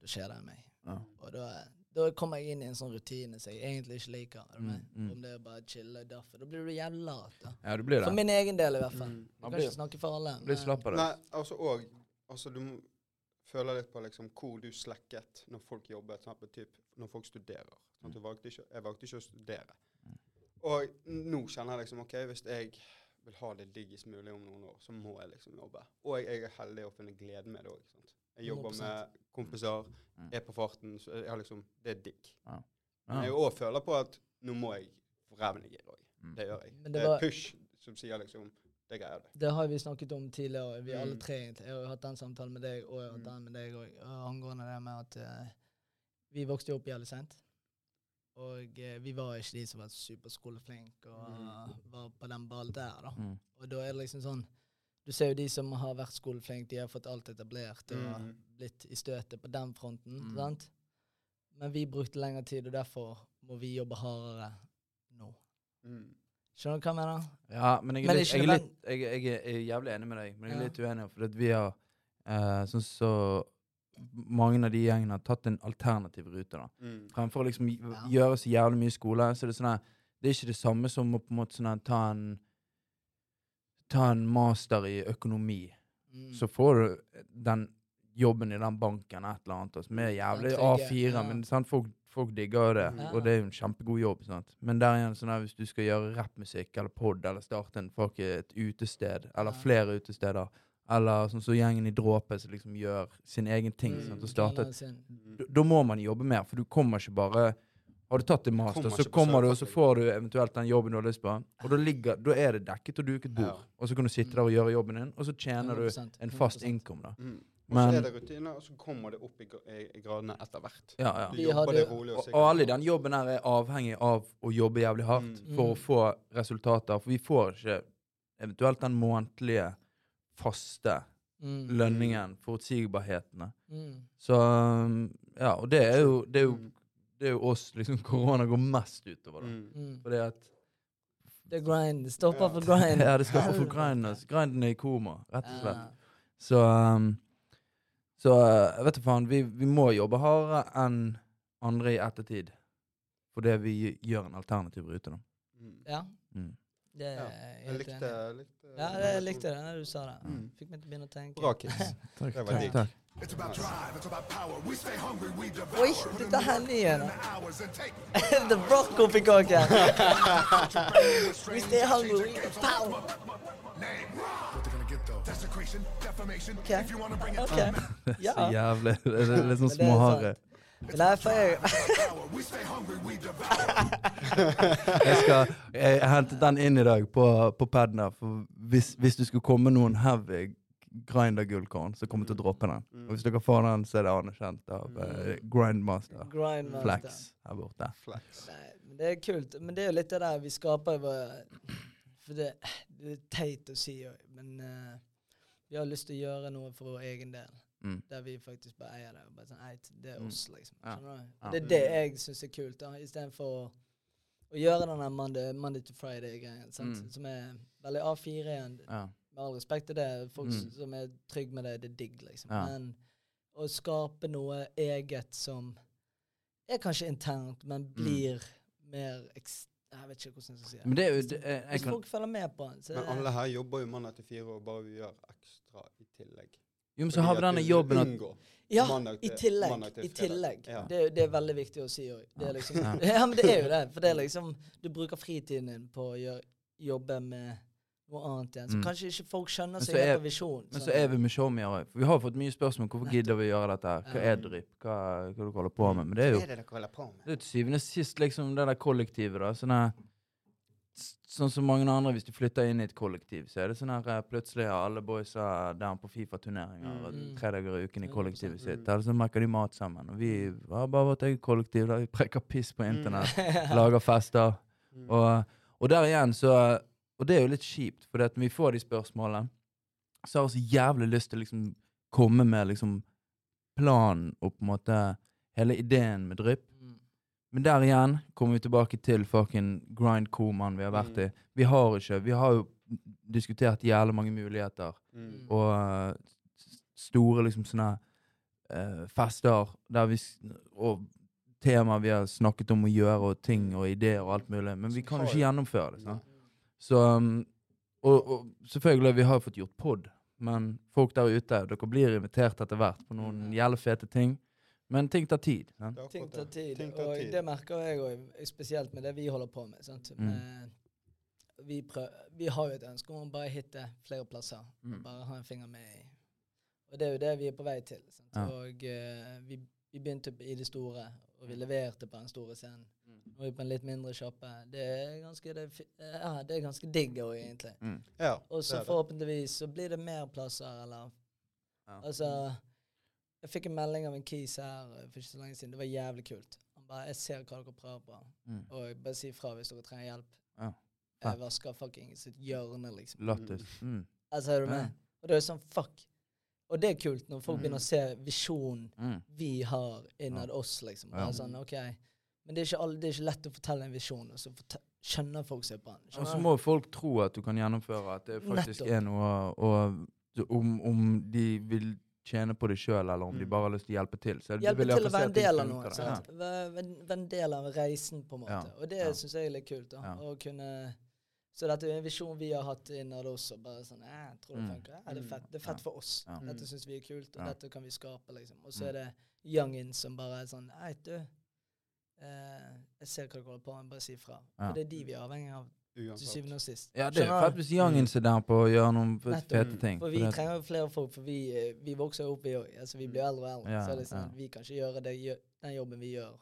da skjer det meg. ja. Og da, da kommer jeg inn i en sånn rutine som jeg egentlig ikke liker. Er? Mm, mm. Om det er bare chille daffe. Da blir du jævlig lat. da. ja, du blir det. For min egen del, i hvert fall. Mm. Jeg Man kan blir- ikke snakke for alle. Blir men- slapp av det. Nei, altså og altså, Du må føle litt på liksom hvor du slekket når folk jobbet. Sånn, typ, når folk studerer. Sånn, du valgte ikke, jeg valgte ikke å studere. Mm. Og nå kjenner jeg liksom OK, hvis jeg vil ha det diggest mulig om noen år, så må jeg liksom jobbe. Og jeg, jeg er heldig å finne glede med det òg. Jeg jobber 100%. med kompiser, Mm. er på farten. Så jeg har liksom, det er digg. Men Ja. jeg òg føler på at nå må jeg få ræven i gir òg. Mm. Det gjør jeg. Men det, det er push som sier liksom Det greier det. Det har vi snakket om tidligere, vi alle Mm. tre egentlig. Jeg har hatt den samtalen med deg, og jeg har hatt Mm. den med deg òg, angående det med at uh, vi vokste opp jævlig sent. Og eh, vi var ikke de som var superskoleflinke og Mm. var på den ballen der, da. Mm. Og da er det liksom sånn Du ser jo de som har vært skoleflinke, de har fått alt etablert og Mm. blitt i støtet på den fronten, Mm. sant? Men vi brukte lengre tid, og derfor må vi jobbe hardere nå. Mm. Skjønner du hva jeg mener? Ja, men jeg er, Men litt, jeg, er litt, jeg, jeg, er- er jævlig enig med deg, men jeg er Ja. litt uenig. For at vi har eh, sånn så Mange av de gjengene har tatt en alternativ rute. da. Mm. Fremfor å liksom Ja. gjøre så jævlig mye skole, så er det sånn her Det er ikke det samme som å på en måte sånn ta en Ta en master i økonomi. Mm. Så får du den jobben i den banken, et eller annet, som er jævlig A4, ja. men sant, folk, folk digger det, Ja. og det er jo en kjempegod jobb. Sant? Men der igjen, sånn her, hvis du skal gjøre rappmusikk eller pod, eller starte en, folk, et utested, eller Ja. flere utesteder, eller sånn som gjengen i Dråpe som liksom gjør sin egen ting, Mm. sant, og startet, da må man jobbe mer, for du kommer ikke bare Har du tatt en master, Kommer så kommer du, og så får du eventuelt den jobben du har lyst på. Og da, ligger, da er det dekket og duket bord. Ja. Og så kan du sitte der og gjøre jobben din, og så tjener du 100%, en fast 100%. da. Mm. Og så er det rutiner, og så kommer det opp i, i, gradene etter hvert. Ja, ja. Du jobber hadde- det rolig og Og, alle i den jobben her er avhengig av å jobbe jævlig hardt Mm. for Mm. å få resultater. For vi får ikke eventuelt den månedlige, faste Mm. lønningen, forutsigbarhetene. Mm. Så um, ja, og det er jo, det er jo, Mm. Det er jo oss liksom korona går mest utover, da. Mm. Mm. Fordi at er grind. Det stopper Ja. for grind. Ja, det skal for grind. grinden. altså. Grinden er i koma, rett og slett. Ja. Så um, Så uh, jeg vet du faen, vi, vi må jobbe hardere enn andre i ettertid. Fordi vi gjør en alternativ rute, da. Mm. Ja, Mm. det er Ja, jeg likte, enig i. likte Ja, jeg likte det når du sa det. Mm. Fikk meg til å begynne å tenke. Bra, kids. Takk, takk, takk. It's about drive, it's about power. We stay hungry, we devour. Oi, dette her nye the rock oppi kåken. we We stay hungry, we get power. Okay. If you wanna bring it Ok. Så jævlig Det er litt sånn småharry. Nei, for jeg power, we stay hungry, we devour. Jeg skal Jeg hentet den inn i dag på, på paden her. For hvis, hvis du skulle komme noen heavy grinder gullkorn, så kommer du til å droppe den. Mm. Og hvis dere får den, så er det anerkjent av uh, Grindmaster. Grindmaster. Flex her borte. Flex. Nei, men det er kult. Men det er jo litt det der vi skaper jo For det, det er teit å si, men uh, vi har lyst til å gjøre noe for vår egen del. Mm. Der vi faktisk bare eier det. Bare sånn, Eit, det er Mm. oss, liksom. Ja. Ja. Det er det jeg syns er kult, da, istedenfor å, å gjøre den Monday, Monday to Friday-greien. Mm. Som er veldig A4 igjen. Ja. Med all respekt til det, folk Mm. som er trygge med det, det er digg, liksom. Ja. Men å skape noe eget som er kanskje internt, men blir mer ekst... Jeg vet ikke hvordan jeg skal si det. Men det er jo det, jeg, jeg Hvis kan, folk følger med på den, så Men alle her jobber jo mandag til fire, og bare vi gjør ekstra i tillegg. Jo, men så har vi denne jobben at Ja, i tillegg. til I tillegg. Ja. Det, det er veldig viktig å si òg. Det liksom Ja. Ja, men det er jo det. For det er liksom Du bruker fritiden din på å gjøre, jobbe med noe annet igjen. Så Mm. kanskje ikke folk skjønner seg etter er- helt på visjonen. Men så er vi òg. Vi har fått mye spørsmål hvorfor Nettopp. gidder vi å gjøre dette. her? Hva er drypp? Hva, hva dere holder på med? Men det er jo Hva er det dere holder på med? det er til syvende og sist liksom det der kollektivet. da Sånn her Sånn som mange andre, hvis du flytter inn i et kollektiv, så er det sånn her eh, plutselig har alle boysa down på Fifa-turneringer og Mm. tre dager i uken i 100%. kollektivet sitt. Mm. Eller så merker de mat sammen. Og vi har bare vårt eget kollektiv der vi preker piss på internett, Ja. lager fester. Mm. Og, og der igjen så Og det er jo litt kjipt, for når vi får de spørsmålene, så har vi så jævlig lyst til å liksom komme med liksom planen og på en måte hele ideen med drypp. Mm. Men der igjen kommer vi tilbake til fucking grind-komaen vi har vært Mm. i. Vi har ikke Vi har jo diskutert jævlig mange muligheter, Mm. og uh, store liksom sånne uh, fester der vi Og temaer vi har snakket om å gjøre, og ting og ideer og alt mulig. Men vi kan jo ikke gjennomføre det. sant? Så um, og, og selvfølgelig, vi har jo fått gjort pod, men folk der ute, dere blir invitert etter hvert på noen Mm. jævlig fete ting. Men ting tar tid. Ja. Ting tar tid, Ting tar og det merker jeg òg, spesielt med det vi holder på med. Sant? Mm. vi, vi har jo et ønske om å bare hitte flere plasser. Mm. Bare ha en finger med i. Og det er jo det vi er på vei til. Sant? Ja. Og uh, vi, vi begynte i det store, og vi leverte på den store scenen. Mm. Nå er på en litt mindre sjappe. Det er ganske, det, er ja, det er ganske digg òg, egentlig. Mm. Ja, Og så forhåpentligvis så blir det mer plasser, eller Ja. Altså Jeg fikk en melding av en kis her eh, for ikke så lenge siden. Det var jævlig kult. Han bare 'Jeg ser hva dere prøver på, Mm. og bare si ifra hvis dere trenger hjelp'. Ja. Jeg vasker fucking sitt hjørne, liksom. Lattis. Mm. Altså, er du med? Ja. Og det er sånn fuck. Og det er kult når folk Mm. begynner å se visjonen Mm. vi har innad Ja. oss, liksom. Ja. er sånn, ok. Men det er, ikke alle, det er ikke lett å fortelle en visjon, og så skjønner folk seg på den. Og så må folk tro at du kan gjennomføre, at det faktisk Nettopp. er noe Og om, om de vil tjene på det sjøl, eller om de Mm. bare har lyst til å hjelpe til. Så Hjelpe til å være en del av noe. Sant? Være være- en del av reisen, på en måte. Ja, Og det ja. syns jeg er litt kult. da Ja. Å kunne Så dette er en visjon vi har hatt innad oss. Og bare sånn, eh, jeg tror det Mm. funker. Ja, det er fett, det er fett Ja. for oss. Ja. Dette syns vi er kult, og Ja. dette kan vi skape, liksom. Og så Mm. er det youngins som bare er sånn Hei, du. Eh, jeg ser hva dere holder på med, bare si ifra. Ja. Det er de vi er avhengig av til syvende og sist. Ja, det er faktisk Youngins er der på å gjøre noen fete ting. For vi trenger jo flere folk, for vi, eh, vi vokser jo opp, vi òg. Altså, vi blir eldre og eldre. Ja, så er det sånn, ja. vi kan ikke gjøre det, den jobben vi gjør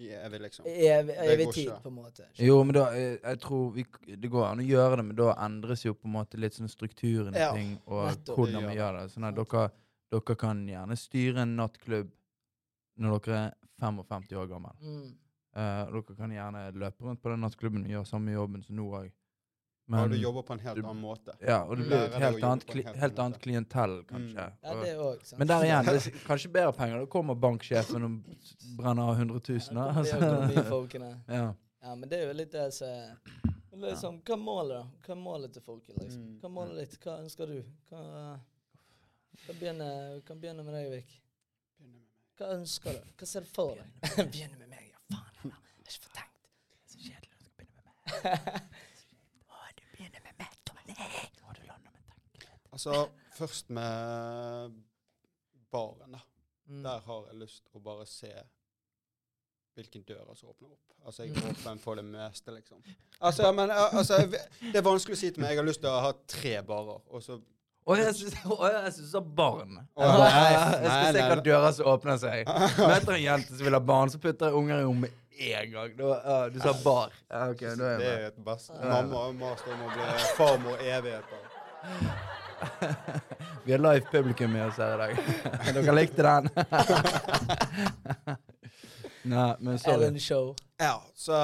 I evig, liksom. i evig, evig tid, ikke. på en måte. Jo, men da, jeg, jeg tror vi, det går an å gjøre det, men da endres jo på en måte litt sånn strukturen i Ja, ting, og nettopp. hvordan vi gjør gjør det. Sånn at dere, dere kan gjerne styre en nattklubb når dere er 55 år gammel. Mm. Eh, dere kan gjerne løpe rundt på den nattklubben og gjøre samme jobben som nå òg. Ja, du jobber på en helt du- annen måte. ja, og det Mm. blir et helt annet, kli, helt annet klientell, kanskje. Mm. Ja, det er også, men der igjen, det er kanskje bedre penger. Da kommer banksjefen og brenner av 100 000. Ja, altså. ja. Ja, men det er jo litt det som liksom, Hva er målet, da? Hva er målet til folket? liksom? Mm. Hva er målet ditt? Hva ønsker du? Hva, hva begynner, kan begynne med deg, Vik. Hva ønsker du? Hva ser du for deg? begynne med meg, ja. Faen, jeg har ikke fått tenkt. Det er Så kjedelig å begynne med meg. Å, du begynner med meg, Tommy. Å, du lander med tanken. Altså, først med baren, da. Mm. Der har jeg lyst å bare se hvilken dører som åpner opp. Altså, jeg håper er åpen for det meste, liksom. Altså, men, altså, det er vanskelig å si til meg. Jeg har lyst til å ha tre barer, og så Å, jeg syns jeg er barn. Jeg, nei, jeg skal se hva døra som åpner seg. Møter en jente som vil ha barn, så putter jeg unger i henne med en gang. Du, uh, du sa bar. Ja, okay, er Det er et best. Mamma og master må bli farmor evigheter. Vi har live publikum med oss her i dag. Dere likte den? Nei, men sorry. Ellen Show. Ja, så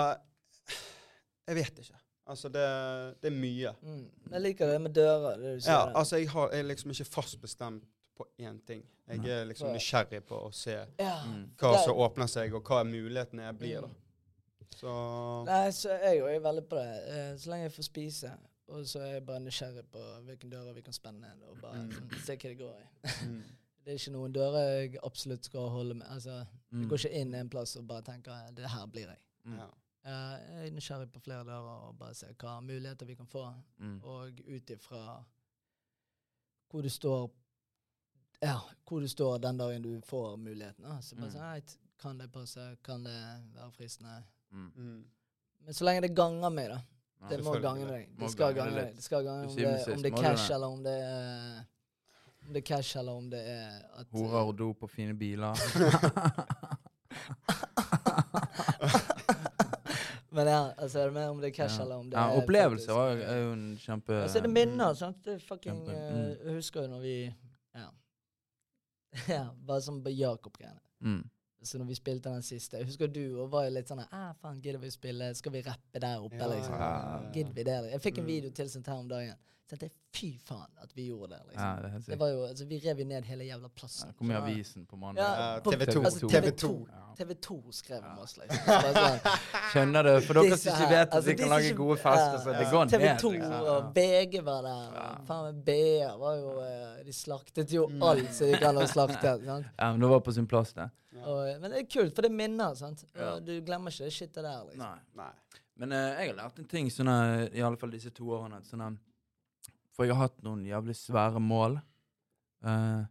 Jeg vet ikke. Altså, det, det er mye. Mm. Jeg liker det med dører. Det. Ja, altså, jeg, har, jeg er liksom ikke fast bestemt på én ting. Jeg er liksom nysgjerrig på å se ja. Mm. hva som åpner seg, og hva mulighetene blir, da. Så Nei, så jeg òg er veldig på det. Eh, Så lenge jeg får spise. Og så er jeg bare nysgjerrig på hvilken dører vi kan spenne og bare Mm. sånn, se hva det går i. mm. Det er ikke noen dører jeg absolutt skal holde med. Altså, Jeg Mm. går ikke inn en plass og bare tenker det her blir jeg. Mm. ja. Eh, Jeg er nysgjerrig på flere dører og bare se hva muligheter vi kan få. Mm. Og ut ifra hvor du står Ja, hvor du står den dagen du får muligheten. Så bare Mm. sånn, Kan det passe? Kan det være fristende? Mm. Mm. Men så lenge det ganger meg, da. Ja. Det må gange deg. Det skal gange det deg. Det skal gange om det, om det er cash, eller om det er Om det er cash, eller om det er at Horer og dop og fine biler. Men ja, altså er det mer om det er cash, eller om det Ja, er opplevelser faktisk- er jo- er jo en kjempe Og så er det minner, sant. Det fucking eh, mm. Jeg husker jo når vi Ja. ja bare som på Jakob-greiene. mm. Så når vi spilte den siste Jeg husker du og var jo litt sånn ah, faen, gidder vi spille Skal vi rappe der oppe, Ja, liksom? Gidder vi det? Jeg fikk en Mm. video tilsendt her om dagen. Så jeg tenkte fy faen at vi gjorde det, liksom. Ja, det er helt Det var jo, altså, vi rev jo ned hele jævla plassen. Ja, Kom i avisen på mandag. Ja, på- TV2. altså, TV2. TV2 skrev om oss, liksom. Sånn, Skjønner du? for dere som ikke vet at altså, vi kan lage gode fester, så det går ned. TV2 liksom. og VG var der. Faen meg BA var jo eh, De slaktet jo Mm. alt som de kan ha slaktet. sant? Ja, men det var på sin plass, det. Og, men det er kult, for det er minner. sant? Og du glemmer ikke det shitet der. liksom. Nei. Nei. Men uh, jeg har lært en ting, sånne, i alle fall disse to årene. Sånne, for jeg har hatt noen jævlig svære mål. Uh,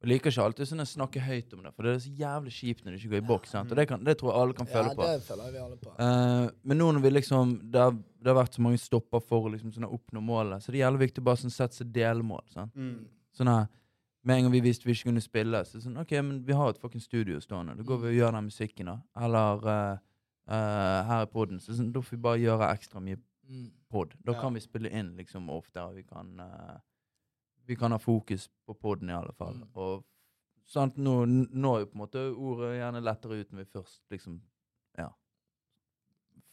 jeg liker ikke alltid sånn å snakke høyt om det, for det er så jævlig kjipt når du ikke går i boks. sant? Og det, kan, det tror jeg alle kan føle ja, på. det føler vi alle på. Uh, men nå når vi liksom det har, det har vært så mange stopper for liksom, sånn, å oppnå målet, så det er jævlig viktig å bare sånn, sette seg delmål. sant? Mm. Sånn her, Med en gang vi visste vi ikke kunne spille, så sånn, ok, men vi har et fucking studio stående. Da går vi og gjør den musikken, da. Eller uh, uh, her i poden. Så sånn, da får vi bare gjøre ekstra mye Mm. pod. Da Ja. kan vi spille inn liksom oftere. Vi kan, uh, vi kan ha fokus på poden i alle fall. Mm. Og sant, nå, nå er jo på en måte ordet gjerne lettere ut når vi først liksom ja,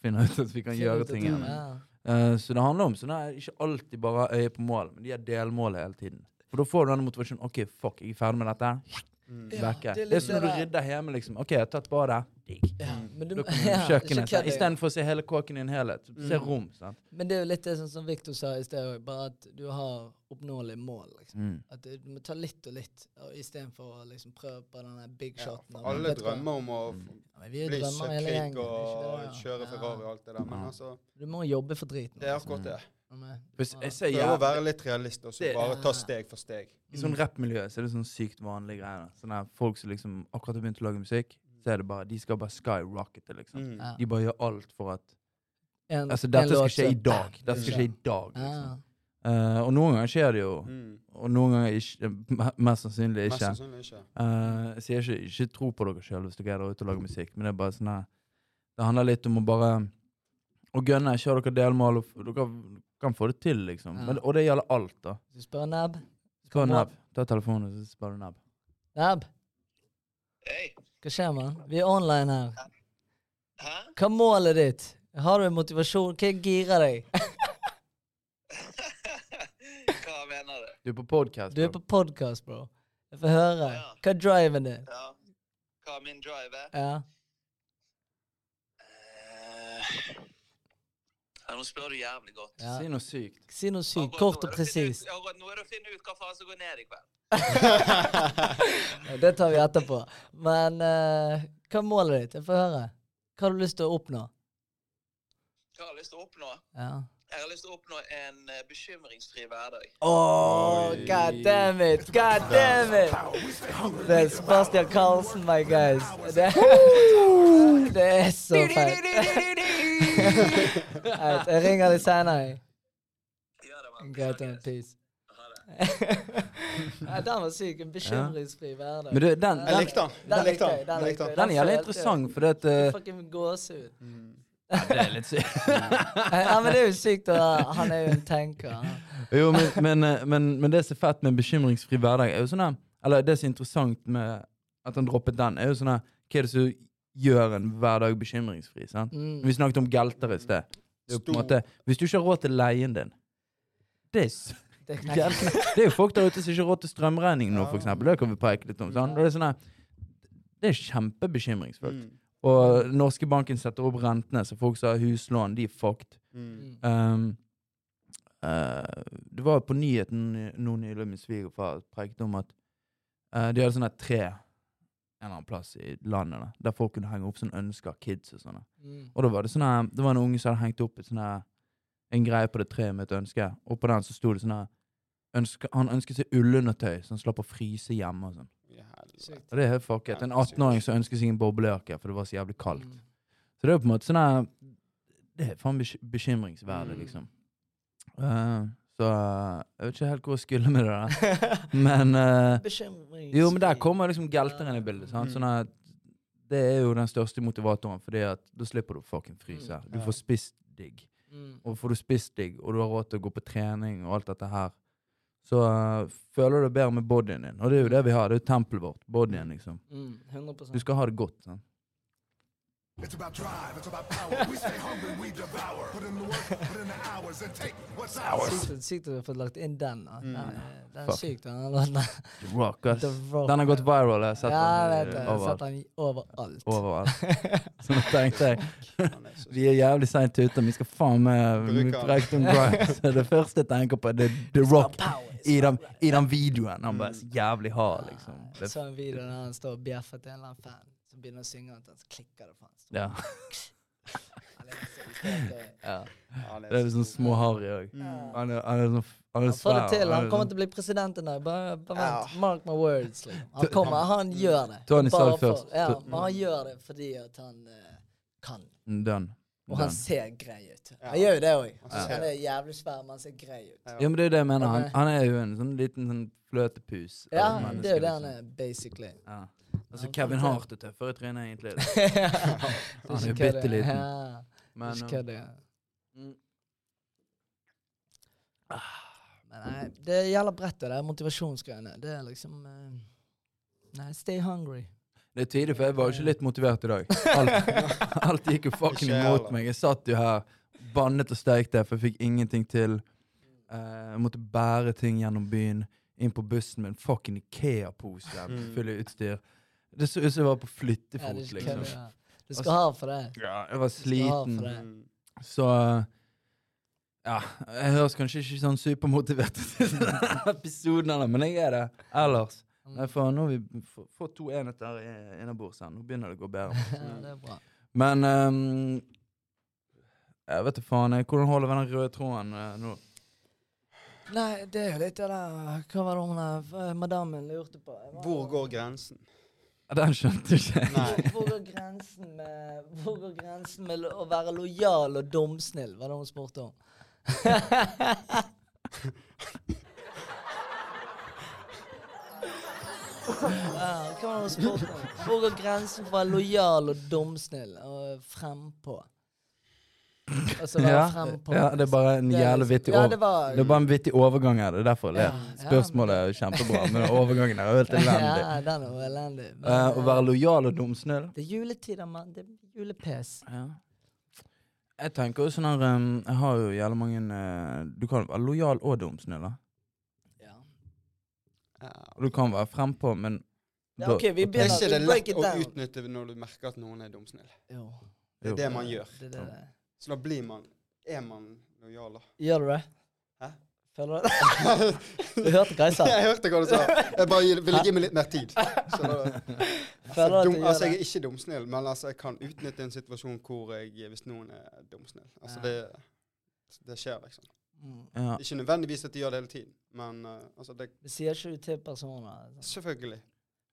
finner ut at vi kan gjøre ting. igjen. Ja. uh, så det handler om sånn her, ikke alltid bare øye på mål, men de har delmål hele tiden. For da får du denne motivasjonen. OK, fuck, jeg er ferdig med dette. Mm. Ja, det er Det er, som når du rydder hjemme, liksom. OK, jeg har tatt badet. Digg. Ja, men, du, Da kommer ja, kjøkkenet. Istedenfor å se hele kåken i en helhet. Se Mm. rom. sant? Men det er jo litt det sånn som Victor sa i sted òg, bare at du har oppnåelige mål. liksom. Mm. At du, du må ta litt og litt, og istedenfor å liksom prøve på den big Ja, shoten. for alle hva? drømmer om å Mm. Ja, men vi bli søkkrik og det, kjøre ja. Ferrari og alt det der, men Ja. altså Du må jobbe for driten. Det er liksom. akkurat det. Men, Hvis jeg ser Prøve å være litt realist og så bare ta steg for steg. I sånn rappmiljø så er det sånn sykt vanlige greier. Sånn her, folk som liksom akkurat har begynt å lage musikk, så er det bare De skal bare skyrockete, liksom. Mm. Ja. De bare gjør alt for at En- Altså, dette skal skje i dag. Dette skal skje i dag, liksom. Uh, og noen ganger skjer det jo, Mm. og noen ganger ikke. Mest sannsynlig Mest ikke. sannsynlig ikke. Eh, jeg sier ikke, ikke tro på dere sjøl hvis dere er der ute og lager musikk, men det er bare sånn her Det handler litt om å bare Å gønne. Ha dere delmål. og Dere kan få det til, liksom. Ja. Men, og det gjelder alt, da. Du spør Nab. Spør Nab. Ta telefonen, så spør du Nab. Nab, Hei. hva skjer, mann? Vi er online her. Hæ? Hva er målet ditt? Har du motivasjon? Hva girer deg? Hva mener du? Du er på podkast. Du er på podkast, bro. Jeg får høre. Ja. Hva er driven din? Ja. Hva min drive er? Ja. Eh, ja, nå spør du jævlig godt. ja. Si noe sykt. Si noe sykt. Akkurat Kort og presist. Nå er det å finne ut hva faen som går ned i kveld. Det tar vi etterpå. Men uh, hva er målet ditt? Jeg får høre. Hva har du lyst til å oppnå? Hva har jeg lyst til å oppnå? Ja. Jeg har lyst til å oppnå en eh, bekymringsfri hverdag. Oh, god damn it! God damn it! Det er Sebastian Karlsen, my guys. Det, det er så feil. Right, jeg ringer deg senere. Greit, and peace. Det. Den var syk. En bekymringsfri hverdag. Men du, den, Jeg den, likte den. Den likte jeg, den. den Jeg likte jeg. den. den er jævlig interessant, for det at uh, Fucking gåsehud. Mm. Det er litt sykt. Ja, men det er jo sykt. Og Han er jo en tenker. Jo, men, men, eh, men, men det som er fett med en bekymringsfri hverdag, er jo sånn Eller det som er interessant med at han droppet den, er jo sånn Hva er det som gjør en hverdag bekymringsfri? sant? Mm. Vi snakket om gelter i sted. Er måte, hvis du ikke har råd til leien din Det er, s- Det knekker. det er jo folk der ute som ikke har råd til strømregning nå, f.eks. Det kan vi preke litt om. Sånn. Det er sånn Det er kjempebekymringsfullt. Mm. Og norske banken setter opp rentene, så folk som har huslån, de er fucked. Mm. Um, uh, det var på nyheten nå nylig min svigerfar prekte om at uh, de hadde sånne tre en eller annen plass i landet da, der folk kunne henge opp sånn ønsker, kids og sånne. Mm. Og da var det sånne, det var en unge som hadde hengt opp et sånne, en greie på det treet med et ønske, og på den så sto det sånn her, han ønsket seg ullundertøy, så han slapp å fryse hjemme og sånn. Og det er helt fucket. En 18-åring som ønsker seg en boblejakke, for det var så jævlig kaldt. Mm. Så det er jo på en måte sånn her Det er faen bekym- bekymringsverdig, Mm. liksom. Uh, så eh, jeg vet ikke helt hvor jeg skulle med det der. Men uh, Jo, men der kommer liksom gelteren i bildet. Sant? Sånn at det er jo den største motivatoren, Fordi at da slipper du å fucking fryse. Mm. Du får spist digg. Mm. Og får du spist digg, og du har råd til å gå på trening og alt dette her, så uh, føler du deg bedre med bodyen din. Og det er jo det vi har. Det er jo tempelet vårt. Bodyen, liksom. Mm. 100 Du skal ha det godt. Sant? It's about drive, it's about power. We stay hungry, we devour. Put in the work, put in the hours, and take what's ours. Sykt, sykt at du har fått lagt inn den. da. Mm. Den, er- den er syk, den låten. Rock, ass. The Rock. Den har gått viral. Jeg har sett Ja, jeg den vet. Jeg har overalt. sett den overalt. overalt. Så nå tenkte jeg vi er jævlig seint ute, vi skal faen meg Bruker om. Det første jeg tenker på, er The, the Rock i den, i den videoen. Han bare så jævlig hard, liksom. Jeg Det, så en video der han står og bjeffer til en eller annen fan. Så begynner han å synge, og så klikker det faen. ja. Han ja. Det er liksom små harry òg. Mm. Han er, han er sånn Han er Han får det svær. til. Han er kommer sånn- til å bli president en dag. Bare, bare vent. Mark my words. Liksom. Han kommer, han gjør det. Tony sa Bare det først. For, ja, men han gjør det fordi at han uh, kan. Done. Og han ser grei ut. Han gjør jo det òg. Han Han, er jævlig svær, men han ser grei ut. Ja. Men det er det jeg mener. Han, han er jo en sånn liten sånn fløtepus. Ja, det er jo det han liksom. er, basically. Ja. Altså, Kevin Hart er tøffere trynet, egentlig. Han er jo bitte liten. Ja, Men, ikke uh, kødd, ja. mm. Men nei, det gjelder brettet, det er motivasjonsgreiene. Det er liksom uh, Nei, stay hungry. Det er tidlig, for jeg var jo ikke litt motivert i dag. Alt, alt gikk jo fucking imot meg. Jeg satt jo her, bannet og steikte, for jeg fikk ingenting til. Uh, jeg måtte bære ting gjennom byen. inn på bussen med en fucking Ikea-pose Mm. full av utstyr. Det så ut som jeg var på flyttefot, er liksom. ja. Du skal ha for det. Ja, jeg var sliten. Mm. Så Ja, jeg høres kanskje ikke sånn supermotivert ut i denne episoden, eller, men jeg er det ellers. Mm. Nei, for nå har vi fått to enheter i- innabords her. Nå begynner det å gå bedre. Ja, det er bra. Men um, Jeg vet da faen. Hvordan holder vi den røde tråden uh, nå? Nei, det er jo litt det der Hva var det hun der madammen lurte på? Hvor går grensen? Den skjønte ikke jeg. Hvor går grensen med Hvor går grensen med å være lojal og dumsnill, var det hun spurte om. hva var det hun spurte om? Hvor går grensen for å være lojal og dumsnill og frempå? Altså var Ja, frempå. ja, det er bare en jævlig liksom- vittig ja, det var, Det er bare en vittig overgang her. Det er derfor jeg Ja, ler. Spørsmålet er kjempebra, men overgangen er helt elendig. Ja, den er elendig. Men, uh, å være lojal og dumsnill Det er juletider, mann. Det er julepes. ja. Jeg tenker jo sånn her um, Jeg har jo jævlig mange uh, Du kan være lojal og dumsnill, da. Ja. Ja. Du kan være frempå, men Ja, okay, vi begynner, Er ikke det lett å utnytte når du merker at noen er dumsnill? Jo. Det er Jo. det man gjør. Det, det, det. Så da blir man Er man lojal, da? Gjør du det? Hæ? Føler du det? Du hørte hva jeg sa? Jeg hørte hva du sa. Jeg bare ville gi meg litt mer tid. Så da, altså, Føler du at dum, du gjør altså, jeg er ikke dumsnill, men altså, jeg kan utnytte en situasjon hvor jeg, hvis noen er dumsnill Altså, Ja. det, det skjer, liksom. Mm. ja. Ikke nødvendigvis at de gjør det hele tiden, men uh, altså, det Det sier ikke du til personer. altså. Selvfølgelig.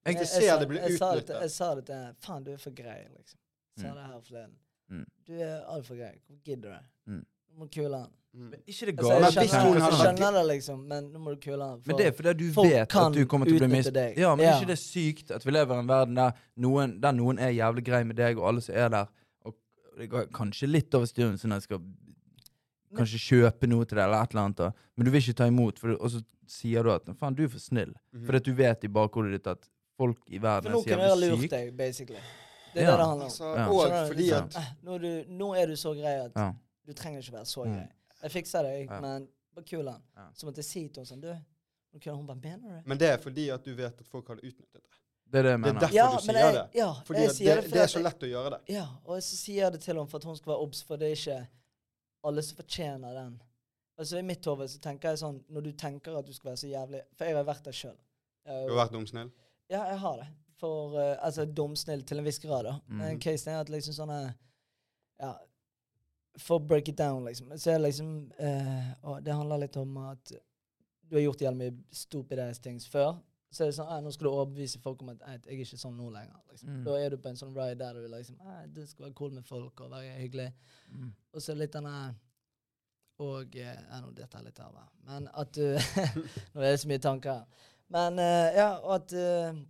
Jeg- Jeg jeg ser det blir jeg sa det til- utnyttet. Jeg sa det til Faen, du er for grei, liksom. Ser Mm. det her forleden. Mm. Du er altfor grei. Hvor gidder du? Mm. Du må kule han. Mm. Men ikke det Altså, jeg skjønner, jeg skjønner det, liksom, men nå må du kule han. Men det er fordi du vet at du kommer til å bli mist. Ja, men Ja. ikke det er sykt at vi lever i en verden der noen, der noen er jævlig grei med deg, og alle som er der, og det går kanskje litt over styren, sånn at jeg skal kanskje kjøpe noe til deg, eller et eller annet, da. men du vil ikke ta imot, for, du- og så sier du at faen, du er for snill. Mhm. Fordi at du vet i bakhodet ditt at folk i verden nå er så kunne jeg ha jævlig lurt deg, basically. Det er Ja. det det handler om. Altså, Ja. og fordi at Eh, Nå er, du, nå er du så grei at Ja. du trenger ikke være så Mm. grei. Jeg fikser deg, Ja. men bare kul han. Ja. Så måtte jeg si til henne sånn Du, nå kunne hun bare Mener det? Men det er fordi at du vet at folk hadde utnyttet det. Det er det jeg Det er derfor Ja, du men sier jeg, det. ja, Fordi jeg sier det, det det er så lett å gjøre det. Ja, og så sier jeg det til henne for at hun skal være obs, for det er ikke alle som fortjener den. Altså I mitt hode så tenker jeg sånn Når du tenker at du skal være så jævlig For jeg har vært der sjøl. Du har vært dumsnill. Ja, jeg har det. For uh, Altså dumsnill til en viss grad, da. Mm. Men casen er at liksom sånne Ja. For å break it down, liksom. Så er det liksom uh, Og det handler litt om at du har gjort jævlig mye stupid ass things før. Så er det sånn, eh, nå skal du overbevise folk om at eh, jeg er ikke sånn nå lenger. Liksom. Mm. Da er du på en sånn ride der du liksom eh, Du skal være cool med folk og være hyggelig. Mm. Og så litt denne Og eh, ja, Nå detter jeg litt av. Men at du Nå er det så mye tanker. Men eh, ja, og at eh,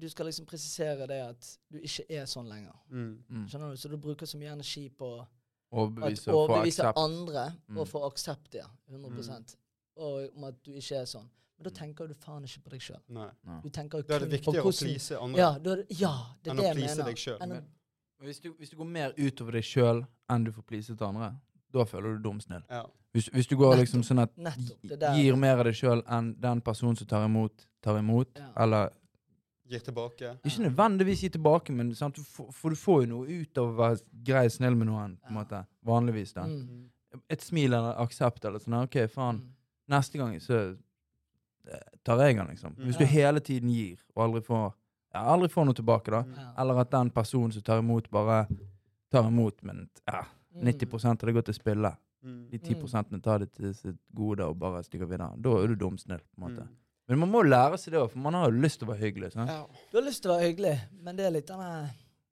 du skal liksom presisere det at du ikke er sånn lenger. Mm. Mm. Skjønner du? Så du bruker så mye energi på å Overbevise andre Mm. og få aksept, ja. 100% Og om at du ikke er sånn. Men da Mm. tenker du faen ikke på deg sjøl. Da er det viktigere å please andre ja, er ja, det er enn det å please mener. deg sjøl. Hvis du, hvis du går mer utover deg sjøl enn du får pleaset andre, da føler du dum snill. Ja. Hvis, hvis du går liksom sånn at Nettopp. Gir mer av deg sjøl enn den personen som tar imot, tar imot, Ja. eller Gir tilbake. Ikke nødvendigvis gir tilbake, men sant? Du får, for du får jo noe ut av å være grei og snill med noen, på en måte. Vanligvis, da. Mm. Et smil eller aksept eller sånn. OK, faen. Mm. Neste gang så eh, tar jeg den, liksom. Mm. Hvis du hele tiden gir, og aldri får ja, aldri får noe tilbake, da. Mm. Ja. Eller at den personen som tar imot, bare tar imot, men ja, Mm. 90 av det går til spille. Mm. De 10 tar det til sitt gode og bare stikker videre. Da er du dumsnill, på en måte. Mm. Men man må lære seg det òg, for man har jo lyst til å være hyggelig. Sant? Ja. Du har lyst til å være hyggelig, men det er litt denne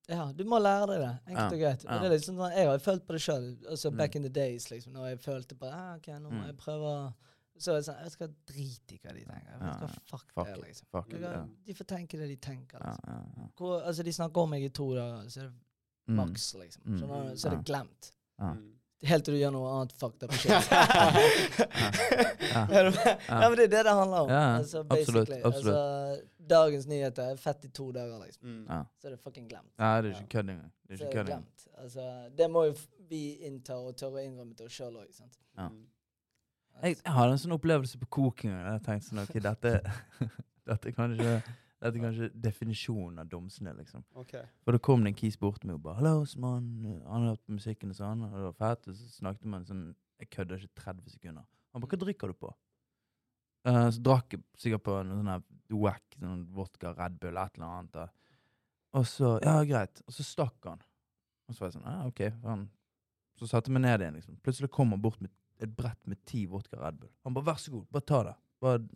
Ja, du må lære deg det. Enkelt og greit. Og det er litt sånn, Jeg har jo følt på det sjøl. Altså, Mm. back in the days, liksom. Når jeg følte på ah, OK, nå må Mm. jeg prøve å Så det sånn Jeg skal drite i hva de tenker. Jeg hva, fuck, Fuck det, liksom. Fuck De it, ja. De får tenke det de tenker. Liksom. ja, ja. Hvor, altså, de snakker om meg i to dager, så er det Mm. maks, liksom. Mm. Skjønner du? Så er det glemt. Ja. Mm. Helt til du gjør noe annet fucked up shit. Ja. Ja, men det er det det handler om. Ja, ja. altså, Absolutt, basically. absolutt. Altså, dagens nyheter er fett i to dager, liksom. Mm. Ja. Så er det fucking glemt. ja, det er ikke kødd engang. Det ikke det kødd engang. glemt. Altså, det må jo vi innta og tørre å innrømme til oss sjøl òg. Ja. Mm. Jeg, jeg har en sånn opplevelse på koking. Jeg tenkte sånn, ok, dette, dette, kan kanskje, dette er kanskje definisjonen av domsene. liksom. Ok. For da kom det en kis bort meg og bare 'Hallo, Osman. Han har hørt på musikken og sånn.' Og det var fett. Og så snakket man sånn Jeg kødder ikke 30 sekunder. Han bare 'Hva drikker du på?' Uh, så drakk jeg sikkert på noe sånn wack, sånn vodka, Red Bull, et eller annet. da. Og så Ja, greit. Og så stakk han. Og så var jeg sånn Ja, OK. Han. Så satte jeg meg ned igjen, liksom. Plutselig kom han bort med et brett med ti vodka Red Bull. Han bare 'Vær så god, bare ta det. Bare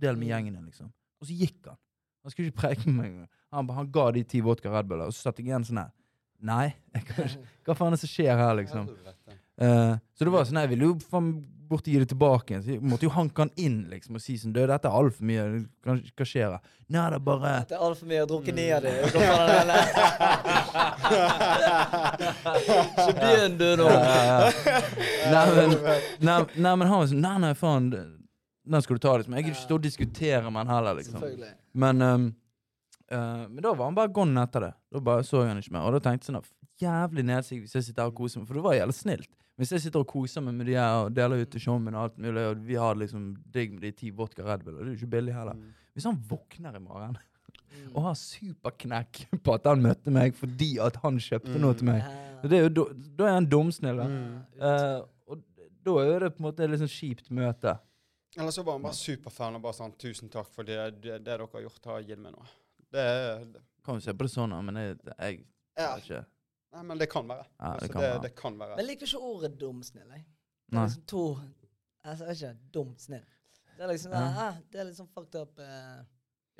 del med gjengen din', liksom. Og så gikk han. Han skulle ikke preke med meg. Han, han ga de ti vodka Red Buller, og så satt jeg igjen sånn her. Nei, kan hva faen er det som skjer her, liksom? Eh, så det var sånn, jeg ville jo faen bort og gi det tilbake igjen. Så jeg måtte jo hanke han inn liksom og si sånn, du, dette er altfor mye, hva, hva skjer her? Nei, det er bare... Det er altfor mye å drukke av. Hva faen er det? Så begynn du nei, nei, men han var sånn, nei, nei, faen, den skal du ta liksom. Jeg gidder ikke stå og diskutere med han heller, liksom. Men, um, uh, men da var han bare gone etter det. Da bare så jeg han ikke mer. Og da tenkte jeg sånn, jævlig nedsig hvis jeg sitter her og koser meg, for det var jævlig snilt. Hvis jeg sitter og koser meg med de her og deler ut til showmen og alt mulig, og vi har liksom digg med de ti vodka Red Bull, og det er jo ikke billig heller. Mm. Hvis han våkner i morgen Mm. og har superknekk på at han møtte meg fordi at han kjøpte noe til meg, Ja. det er jo, da, er han dumsnill. Mm. Eh, og da er det på en måte et litt sånn kjipt møte. Eller så var han bare superfan og bare sånn 'Tusen takk for det, det, det dere har gjort, har gitt meg noe'. Det er det- Kan jo se på det sånn, men jeg, jeg, Ja. vet ikke. Nei, men det kan være. Ja, det Altså, kan det, være. det kan være. Men jeg liker ikke ordet dum snill. Jeg. Det er Nei. liksom to altså, Jeg vet ikke. Dum snill. Det er liksom Ja. ah, Det er liksom fucked up. eh.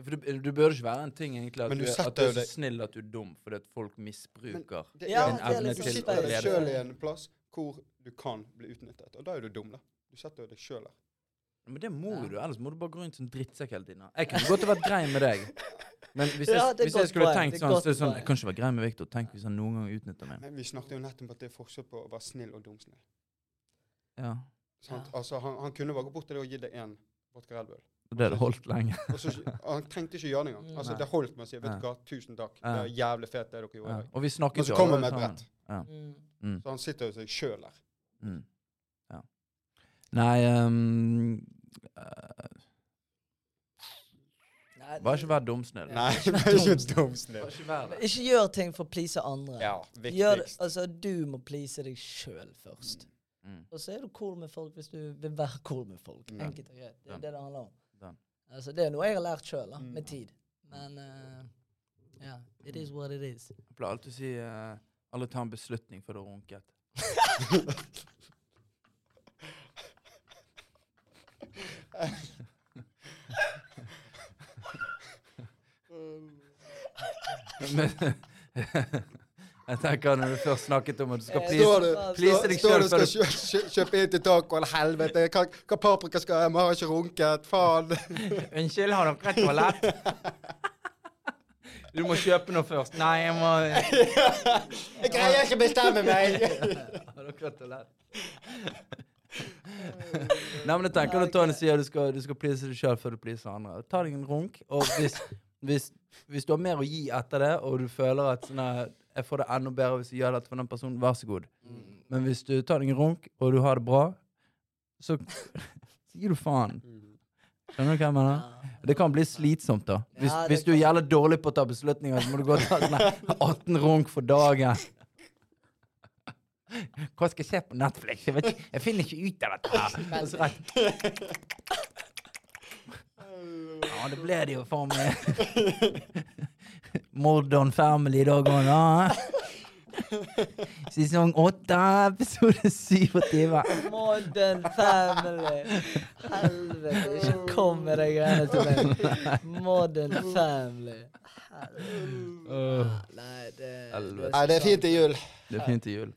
For du, du bør ikke være en ting egentlig at, Men du, du at du er så snill at du er dum fordi at folk misbruker. Det, Ja, det er du liksom sitter deg sjøl i en plass hvor du kan bli utnyttet, og da er du dum, da. Du setter jo deg sjøl der. Men det må Ja. du, ellers må du bare gå rundt som drittsekk hele tiden. Jeg kunne godt vært grei med deg. Men hvis jeg, Ja, hvis jeg skulle tenkt sånn, så er det sånn. Jeg kan ikke være grei med Victor. Tenk hvis han noen gang utnytter meg. Men vi snakket jo nettopp om at det er forskjell på å være snill og dumsnill. Ja. Sant? Ja. Altså, han, han kunne bare gå bort til deg og gi deg én vodka Red Bull. Og det hadde holdt lenge. Og så, han trengte ikke gjøre det engang. Altså, det holdt med å si 'vet du hva, tusen takk'. Ja. Det er jævlig fett det dere gjorde Ja. Og vi snakket jo kommer alle sammen. Mm. Mm. Så han sitter jo seg sjøl der. Mm. ja. Nei ehm, eh, Nei, Bare ikke vær dumsnill. Nei, vær ikke dumsnill. dumsnill. Ikke gjør ting for å please andre. Ja, Gjør, altså, du må please deg sjøl først. Mm. Og så er du cool med folk hvis du vil være cool med folk. Mm. Enkelt og greit. Det er det det handler om. Den. Altså, det er noe jeg har lært sjøl, Mm. med tid. Men eh, ja, it is what it is. Jeg pleier alltid å si uh, alle tar en beslutning før du har runket. Men jeg tenker når du først snakket om at du skal Eh, please Står du, please står, deg står selv du skal kjø, kjø, kjøpe inn til tacoen, helvete. Hva, hva paprika skal jeg? ha, har ikke runket. Faen. Unnskyld, har dere et toalett? Du må kjøpe noe først. Nei, jeg må Jeg greier ikke å bestemme meg. Har dere et toalett? Nei, men jeg tenker okay. Tony sier du skal, du skal please deg sjøl før du pleaser andre. Ta deg en runk, og hvis, hvis, hvis du har mer å gi etter det, og du føler at sånn jeg får det enda bedre hvis jeg gjør dette for den personen, vær så god. Men hvis du tar deg en runk, og du har det bra, så, så gir du faen. Skjønner du hva jeg mener? Det kan bli slitsomt, da. Hvis, Ja, hvis du er jævlig dårlig på å ta beslutninger, så må du gå og ta sånn 18 runk for dagen. Hva skal jeg se på Netflix? Jeg, ikke- jeg finner ikke ut av dette her. Ja, det ble det jo for meg. Modern Family i dag òg, da. Sesong åtte, episode 27. Modern Family. Helvete, ikke kom med de greiene til meg. Modern Family. Åh, Nei, det. Nei, det er fint til jul. det er fint til jul.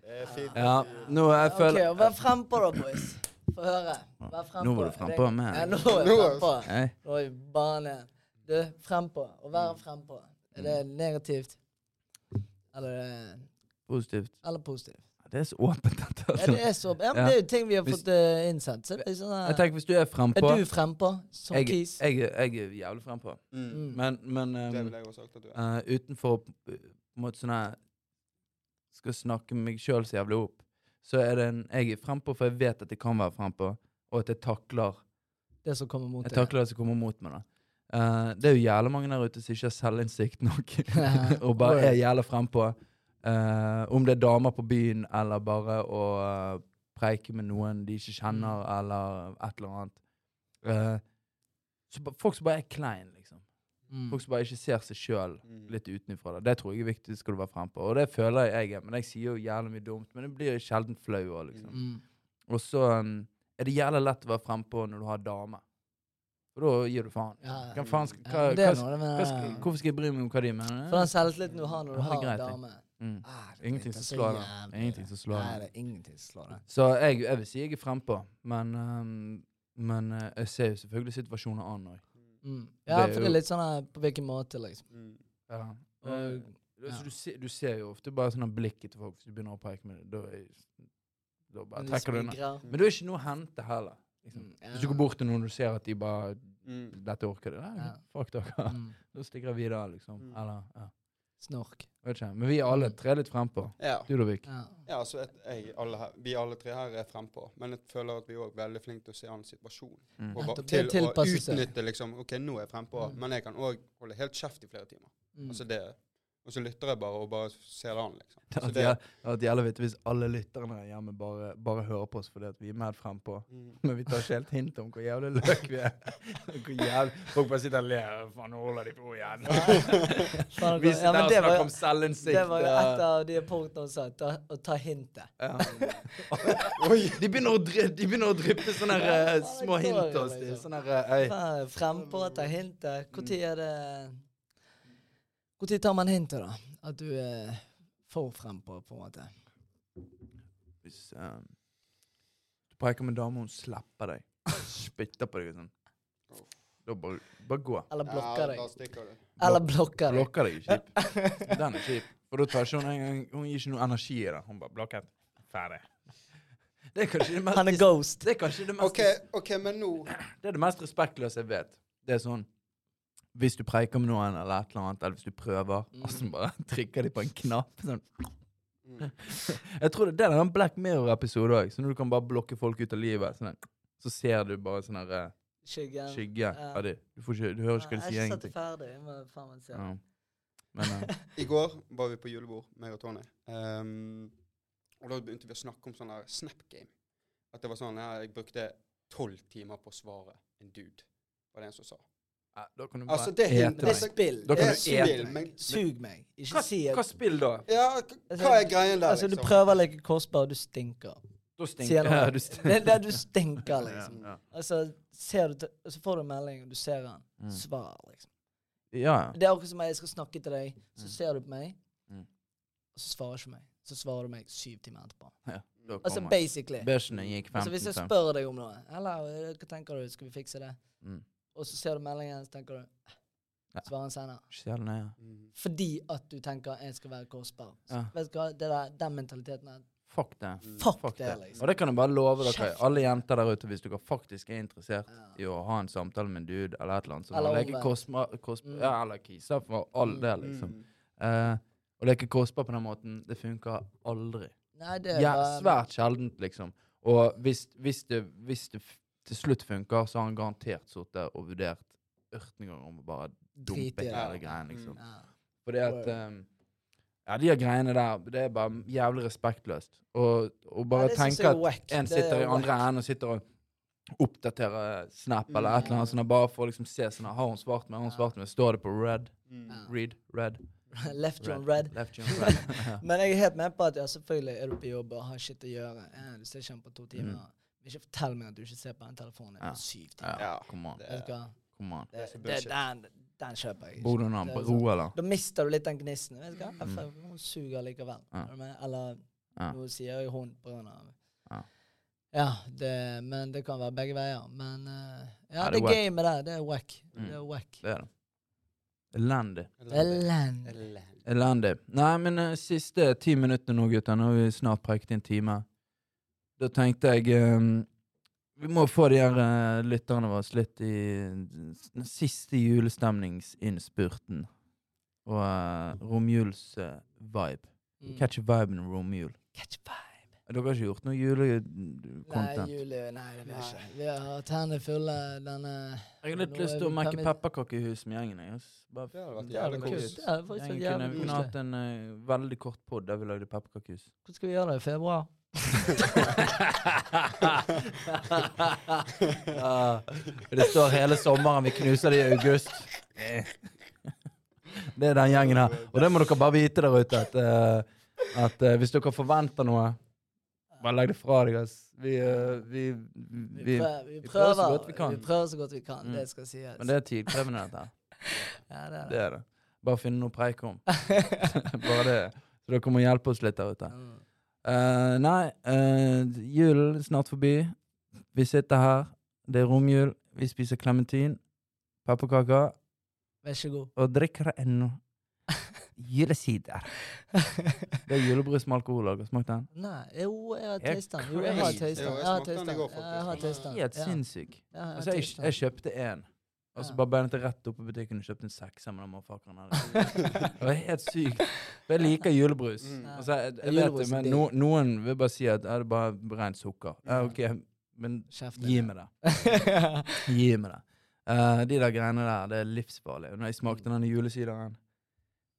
Ja, nå jeg føler okay, vær frempå da, boys. Få høre. Vær frempå. Nå var du frempå med. Ja, nå er jeg frempå. Nå er vi bare ned. Du, frempå. Å være frempå. Er det negativt? Eller, eh, Positivt. eller positivt? Det er så åpent, dette. Ja, Altså. det er så ja, men Ja. Det er jo ting vi har Hvis- fått eh, innsendt. Så det er, sånn, Jeg tenker Hvis du er frempå er du frempå som jeg, kis? jeg, jeg er jævlig frempå. Mm. Mm. Men, men Det um, ville jeg også sagt at du er. eh, utenfor uh, på en måte sånn her Skal snakke meg sjøl så jævlig opp, så er det en Jeg er frempå, for jeg vet at jeg kan være frempå. og at jeg takler Det som kommer mot Jeg deg. takler det som kommer mot meg. da. Eh, det er jo jævlig mange der ute som ikke har selvinnsikt nok, og bare er jævla frempå. Eh, om det er damer på byen, eller bare å uh, preike med noen de ikke kjenner, Mm. eller et eller annet. Uh, så folk som bare er klein, liksom. Mm. Folk som bare ikke ser seg sjøl Mm. litt utenfra. Det. det tror jeg er viktig skal du være frempå. Og det føler jeg jeg er. Men jeg sier jo jævlig mye dumt. Men det blir sjelden flau òg, liksom. Mm. Og så um, er det jævlig lett å være frempå når du har dame. For da gir du faen. Ja, Hva faen skal, hva, men det hva, hva hvorfor skal jeg bry meg om hva de mener? For den selvtilliten du har når du har dame. jeg. dame Mm. ah, Ingenting som slår den. Ingenting som slår Nei, det er ingenting som slår den. Så jeg, jeg vil si jeg er frempå, men, um, men uh, jeg ser jo selvfølgelig situasjoner an òg. Mm. Ja, Det er for det er litt sånn på hvilken måte, liksom. Mm. Ja. Og- Eh, ja. altså, du, ser, du ser jo ofte bare sånn blikket til folk hvis du begynner å peke med det. Da, er- da bare Men trekker du unna. Men det er ikke noe å hente heller. Liksom. Mm, ja. Hvis du går bort til noen og du ser at de bare Mm. Dette orker du.' Ja. fuck dere. Mm. Da stikker jeg videre, liksom. Mm. Eller, ja. Snork. Vet ikke. Men vi er alle tre litt frempå. Ja. Du, Lovik. Ja. Ja, altså et, jeg, alle her, Vi alle tre her er frempå, men jeg føler at vi òg er veldig flinke til å se an situasjonen. Mm. Og Nettopp, til å utnytte liksom OK, nå er jeg frempå, Mm. men jeg kan òg holde helt kjeft i flere timer. Mm. Altså det, Og så lytter jeg bare og bare ser det an, liksom. Det Så det, det jævlig vittig hvis alle lytterne hjemme bare, bare hører på oss fordi at vi er mad frempå. mm. Men vi tar ikke helt hint om hvor jævlig løk vi er. Hvor jævlig Folk bare sitter og ler. Faen, nå holder de på igjen. Vi sitter ja, her og det var snakker om selvinnsikt. Det var jo et av de punktene hun sa. Ta, å ta hintet. Ja. De begynner å, dri, de begynner å dryppe sånne her, eh, Ja, små hint går til jo, oss. de. Sånne her, eh, øy. Faen, Frempå, ta hintet. Når er det Når tar man hintet, da? At du er for frempå, på en måte? Hvis um, du preker med en og hun slipper deg, spytter på deg og sånn, da bare, bare gå. Eller ja, blokker da deg? stikker du. Eller blokker deg? Blokker deg er kjip. Den er kjip. For da tar ikke hun engang Hun gir ikke noe energi i det. Hun bare blokket. Ferdig. Det er kanskje det mest Han er ghost. Det er kanskje det mest OK, ok, men nå Det er det mest respektløse jeg vet. Det er sånn Hvis du preiker med noen, eller et eller annet, eller hvis du prøver, Mm. og så bare trykker de på en knapp sånn. mm. Jeg tror det, det er en Black Mirror-episode òg, så når du kan bare blokke folk ut av livet, sånn, så ser du bare sånn her eh, Skyggen. skygge Ja. av de. Du, får ikke, du hører ikke hva de sier, Jeg har ikke sett det ferdig. Se. Ja. Men uh. I går var vi på julebord, meg og Tony. um, og da begynte vi å snakke om sånn her Snap game. At det var sånn ja, Jeg brukte tolv timer på å svare en dude, var det en som sa. Ja, da kan du bare Altså, det er ete Det er meg. spill. Da kan Det du er spill, ete men Sug meg. Ikke Hva, si hva spill, da? Ja, hva er greien der, Altså, du liksom? prøver å leke kostbar, og du stinker. Da stinker ja, du. Det er der du stinker, liksom. Ja, Altså, ser du til, så får du en melding, og du ser den. Mm. Svar, liksom. ja. ja. Det er akkurat som jeg skal snakke til deg, så Mm. ser du på meg, Mm. og så svarer ikke meg. Så svarer du meg syv timer etterpå. ja. Altså basically. Børsene gikk 15 Altså Hvis jeg spør deg om noe, eller hva tenker du, skal vi fikse det? mm. Og så ser du meldingen, så tenker du Ja. Svarer han senere. Så. Mm. Fordi at du tenker jeg skal være kostbar. Ja. Vet du hva, det der, den mentaliteten er Fuck det. Mm. Fuck, det, liksom. Og det kan jeg bare love dere, Kjeft. alle jenter der ute, hvis dere faktisk er interessert Ja. i å ha en samtale med en dude eller et eller annet, så Eller leke kosma, Mm. Ja, eller kisa, for all del, liksom. Uh, Eh, å leke kostbar på den måten, det funker aldri. Nei, det er Ja, svært sjeldent, liksom. Og hvis, hvis, det, hvis det til slutt funker, så har han garantert sittet og vurdert 18 ganger om å bare dumpe Drit hele greien, liksom. Mm. ja. Fordi at um, Ja, de greiene der, det er bare jævlig respektløst. Og, og bare Ja, tenke at wack. en sitter er i andre enden og sitter og oppdaterer Snap eller et eller annet sånn, bare for å liksom se sånn Har hun svart med? Har hun svart med? Står det på red? Mm. Read? Red? Left John Red. Left John Red. Men jeg er helt med på at ja, selvfølgelig er du på jobb og har shit å gjøre. Ja, du ser ikke på to timer. Mm. Ikke fortell meg at du ikke ser på den telefonen Ja. på syv timer. ja. Ja. Come on. Det Vet du hva? Come on. Det, det, den, den kjøper jeg. Bor du nå på sånn. eller? Da mister du litt den gnisten. Vet du hva? Mm. Hun suger likevel. Ja. Er? Eller Ja. nå sier jeg hun på grunn av Ja. Ja, det, men det kan være begge veier. Men uh, ja, det det, gamet der, det er wack. Mm. Det er wack. Det er det. Elendig. Elendig. Elendig. Elendig. Nei, men uh, siste ti minutter nå, gutter. Nå har vi snart preket en time. Da tenkte jeg um, Vi må få de her uh, lytterne våre litt i den siste julestemningsinnspurten. Og uh, romjuls Uh, vibe. Mm. Catch a vibe in romjul. Catch vibe. Dere har ikke gjort noe Nei, jule, nei, det blir ikke. Vi har tennene fulle denne Jeg har litt lyst til å vi mekke pepperkakehus med gjengen. Jeg. Bare Det hadde vært Det jævlig kos. Kunne, jævlig kunne hatt en uh, veldig kort pod der vi lagde pepperkakehus. Hvordan skal vi gjøre det? I februar? Det står hele sommeren, vi knuser det i august. Det er den gjengen her. Og det må dere bare vite der ute, at, eh, at eh, hvis dere forventer noe, bare legg det fra deg. ass. Vi, eh, vi, Vi, vi, prøver, så godt vi kan. Vi prøver så godt vi kan, Mm. det skal sies. men det er tidkrevende, dette ja, det Det er det. Bare finne noe preik om. bare det. Så dere må hjelpe oss litt der ute. Mm. Eh, nei, uh, julen er snart forbi. Vi sitter her. Det er romjul. Vi spiser klementin, pepperkaker Vær så god. og drikker en julesider. Det er julebrus med alkohol. Har dere smakt den? Nei, jo, jeg har tastet den. Jo, jeg har crazy. Jo, den. jeg Jeg har smakte den i tastet går, den. Jeg har faktisk. Helt Ja. sinnssyk. Ja, jeg har Altså, jeg, jeg kjøpte én. Og så bare bandet jeg rett opp på butikken og kjøpte en sekk sammen med motherfuckeren. her. Det var helt sykt. For jeg liker julebrus. Mm. Altså, jeg, jeg Julebrus vet det, men no, noen vil bare si at er det bare rent sukker. Ja, ok, men gi meg det. Gi meg det. Uh, de der greiene der, det er livsfarlig. Når jeg smakte denne julesideren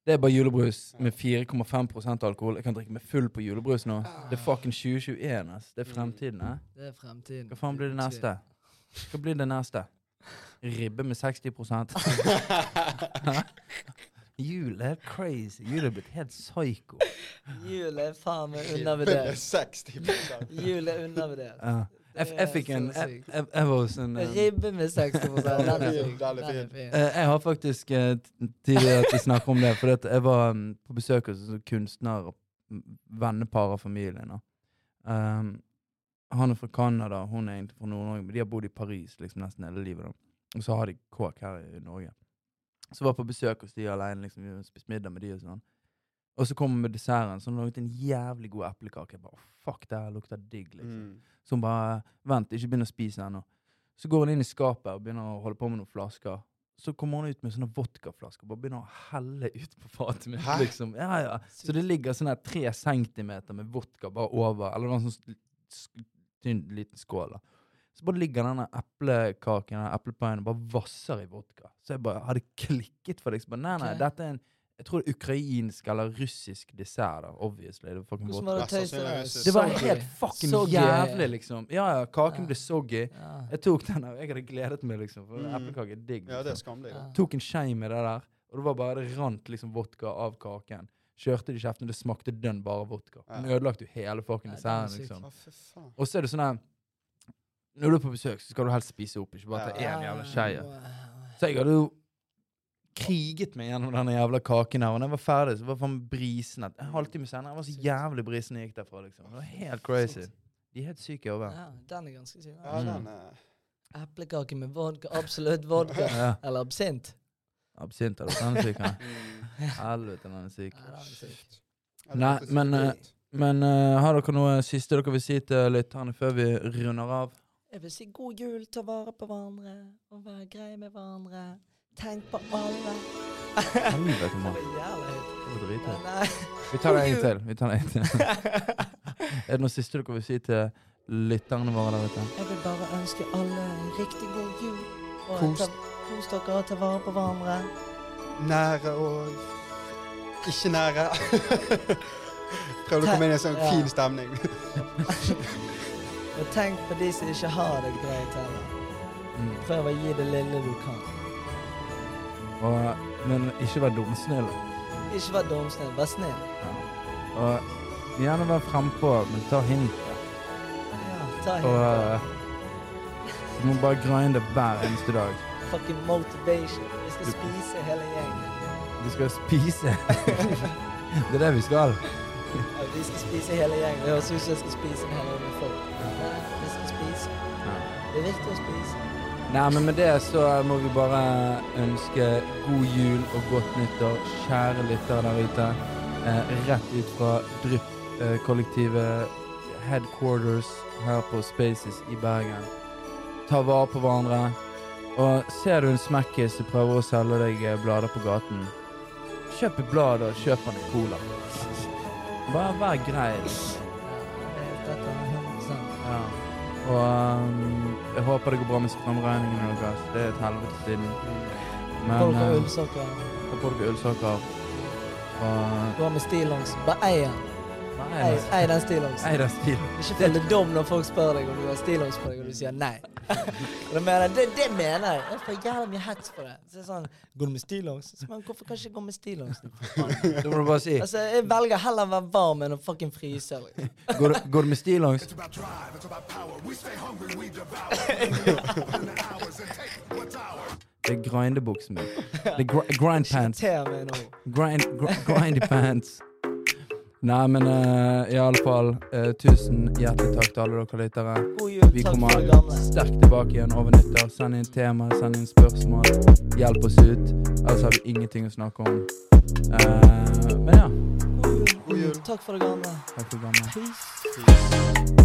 Det er bare julebrus med 4,5% alkohol. Jeg kan drikke meg full på julebrus nå. Det er fucking 2021, ass. Det er fremtiden. eh. Det er fremtiden. Hva faen blir det neste? Hva blir det neste? Ribbe med 60 Hæ? Jul er crazy. Jul er blitt helt psycho. Jul er faen meg Ribbe undervurdert. 60 Jul er undervurdert. Ja. Jeg, fikk en Jeg, var hos en eh, Ribbe med 60 Den er fin, fin. den er er fin. fin. Eh, Jeg har faktisk eh, tidligere at vi snakker om det, for at jeg var mm, på besøk hos en kunstner, og vennepar av familien. Um, han er fra Canada, hun er egentlig fra Nord-Norge, men de har bodd i Paris liksom nesten hele livet. da. Og så har de kåk her i Norge. Så var jeg på besøk hos de alene, liksom, vi spiste middag med de og sånn. Og så kom hun med desserten, så hun laget en jævlig god eplekake. Jeg bare, fuck, det her lukter digg, liksom. Mm. Så hun bare Vent, ikke begynn å spise ennå. Så går hun inn i skapet og begynner å holde på med noen flasker. Så kommer hun ut med sånne vodkaflasker og bare begynner å helle ut på fatet mitt. Liksom. Ja, ja. Så det ligger sånn her tre centimeter med vodka bare over. Eller en sånn tynn liten skål. da. Så bare ligger denne eplekaken denne eplepaien bare vasser i vodka. Så jeg bare hadde klikket for det. Så bare, nei, nei, okay. dette er en jeg tror det er ukrainsk eller russisk dessert. da, Obviously. Det var fucking Hvordan var det tøyset? Det var helt fucking Soggy. jævlig, liksom. Ja, ja, kaken Ja. ble soggy. Ja. Jeg tok den, der. jeg hadde gledet meg, liksom. For Mm. eplekake er digg. Ja, det er Liksom. skamlig. Ja. Tok en skei med det der, og det var bare det rant liksom vodka av kaken. Kjørte det i kjeften, det smakte dønn bare vodka. Ja. Den ødelagte jo hele fucking er desserten, liksom. Og så er det sånn her Når du er på besøk, så skal du helst spise opp, ikke bare ta én jævla skje. Så jeg hadde jo kriget meg gjennom denne jævla kaken her, og når jeg var ferdig, så var faen brisen at En halvtime senere jeg var så jævlig brisen jeg gikk derfra, liksom. Det var helt crazy. De er helt syke i hodet. Ja, den er ganske syk. Ja, Mm. den er Eplekake med vodka. Absolutt vodka. Ja. Eller absint. Absint, eller den er syk. han. mm. Helvete, den er syk. Er Nei, men, eh. Men eh, har dere noe siste dere vil si til lytterne før vi runder av? Jeg vil si god jul, ta vare på hverandre og være greie med hverandre. Tenk på alle. Helvete, mann. Vi tar det en gang til. Vi tar det en til. Er det noe siste dere vil si til lytterne våre der ute? Jeg vil bare ønske alle en riktig god jul. Og Kos. dere og ta vare på hverandre. Nære og ikke nære. Prøvde å komme inn i en sånn Ja. fin stemning. Og tenk på de som ikke har det greit heller. Mm. Prøv å gi det lille du kan. Og, men ikke vær dumsnill. Ikke vær dumsnill, vær snill. Ja. Og gjerne vær frempå, men ta hintet. Ja, ta Og helt eh, du må bare grinde hver eneste dag. Fucking motivation. Vi skal spise hele gjengen. Du skal spise. det er det vi skal. Ja, vi skal spise hele gjengen. Det høres ut som jeg skal spise en hel gjeng med folk. Nei, vi skal spise. Det er viktig å spise. Nei, men med det så må vi bare ønske god jul og godt nyttår, kjære lyttere der ute. Eh, rett ut fra Drypp-kollektivet headquarters her på Spaces i Bergen. Ta vare på hverandre. Og ser du en smekkis som prøver å selge deg eh, blader på gaten, kjøp et blad og kjøp han en cola. Bare vær grei. Ja, det helt dette. 100 Ja. Og um, jeg håper det går bra med strømregningene deres. Det er et helvete siden. Men Folk har eh, ullsokker. da får dere ullsokker. Og Gå med stillongs. Bare eier. Nei, Ei, altså, den stillongsen. Ikke føl deg dum når folk spør deg om du har stillongs på deg, og du sier nei. det, mener, det, det mener jeg. Jeg får jævla mye hets på det. Så det er sånn, Går du med stillongs? Så, Men hvorfor kan jeg ikke gå med stillongs? Det må du bare si. Altså, Jeg velger heller å være varm enn å fucking fryse. Går, går du med stillongs? Det er grindebuksen min. Det er gr grind pants. Grind, gr grindy pants. Nei, men uh, i alle fall, eh, tusen hjertelig takk til alle dere lyttere. Vi kommer sterkt tilbake igjen over nyttår. Send inn tema, send inn spørsmål. Hjelp oss ut. Ellers har vi ingenting å snakke om. Uh, men ja, God jul. God jul. Takk for det gamle. takk for det gamle. Peace.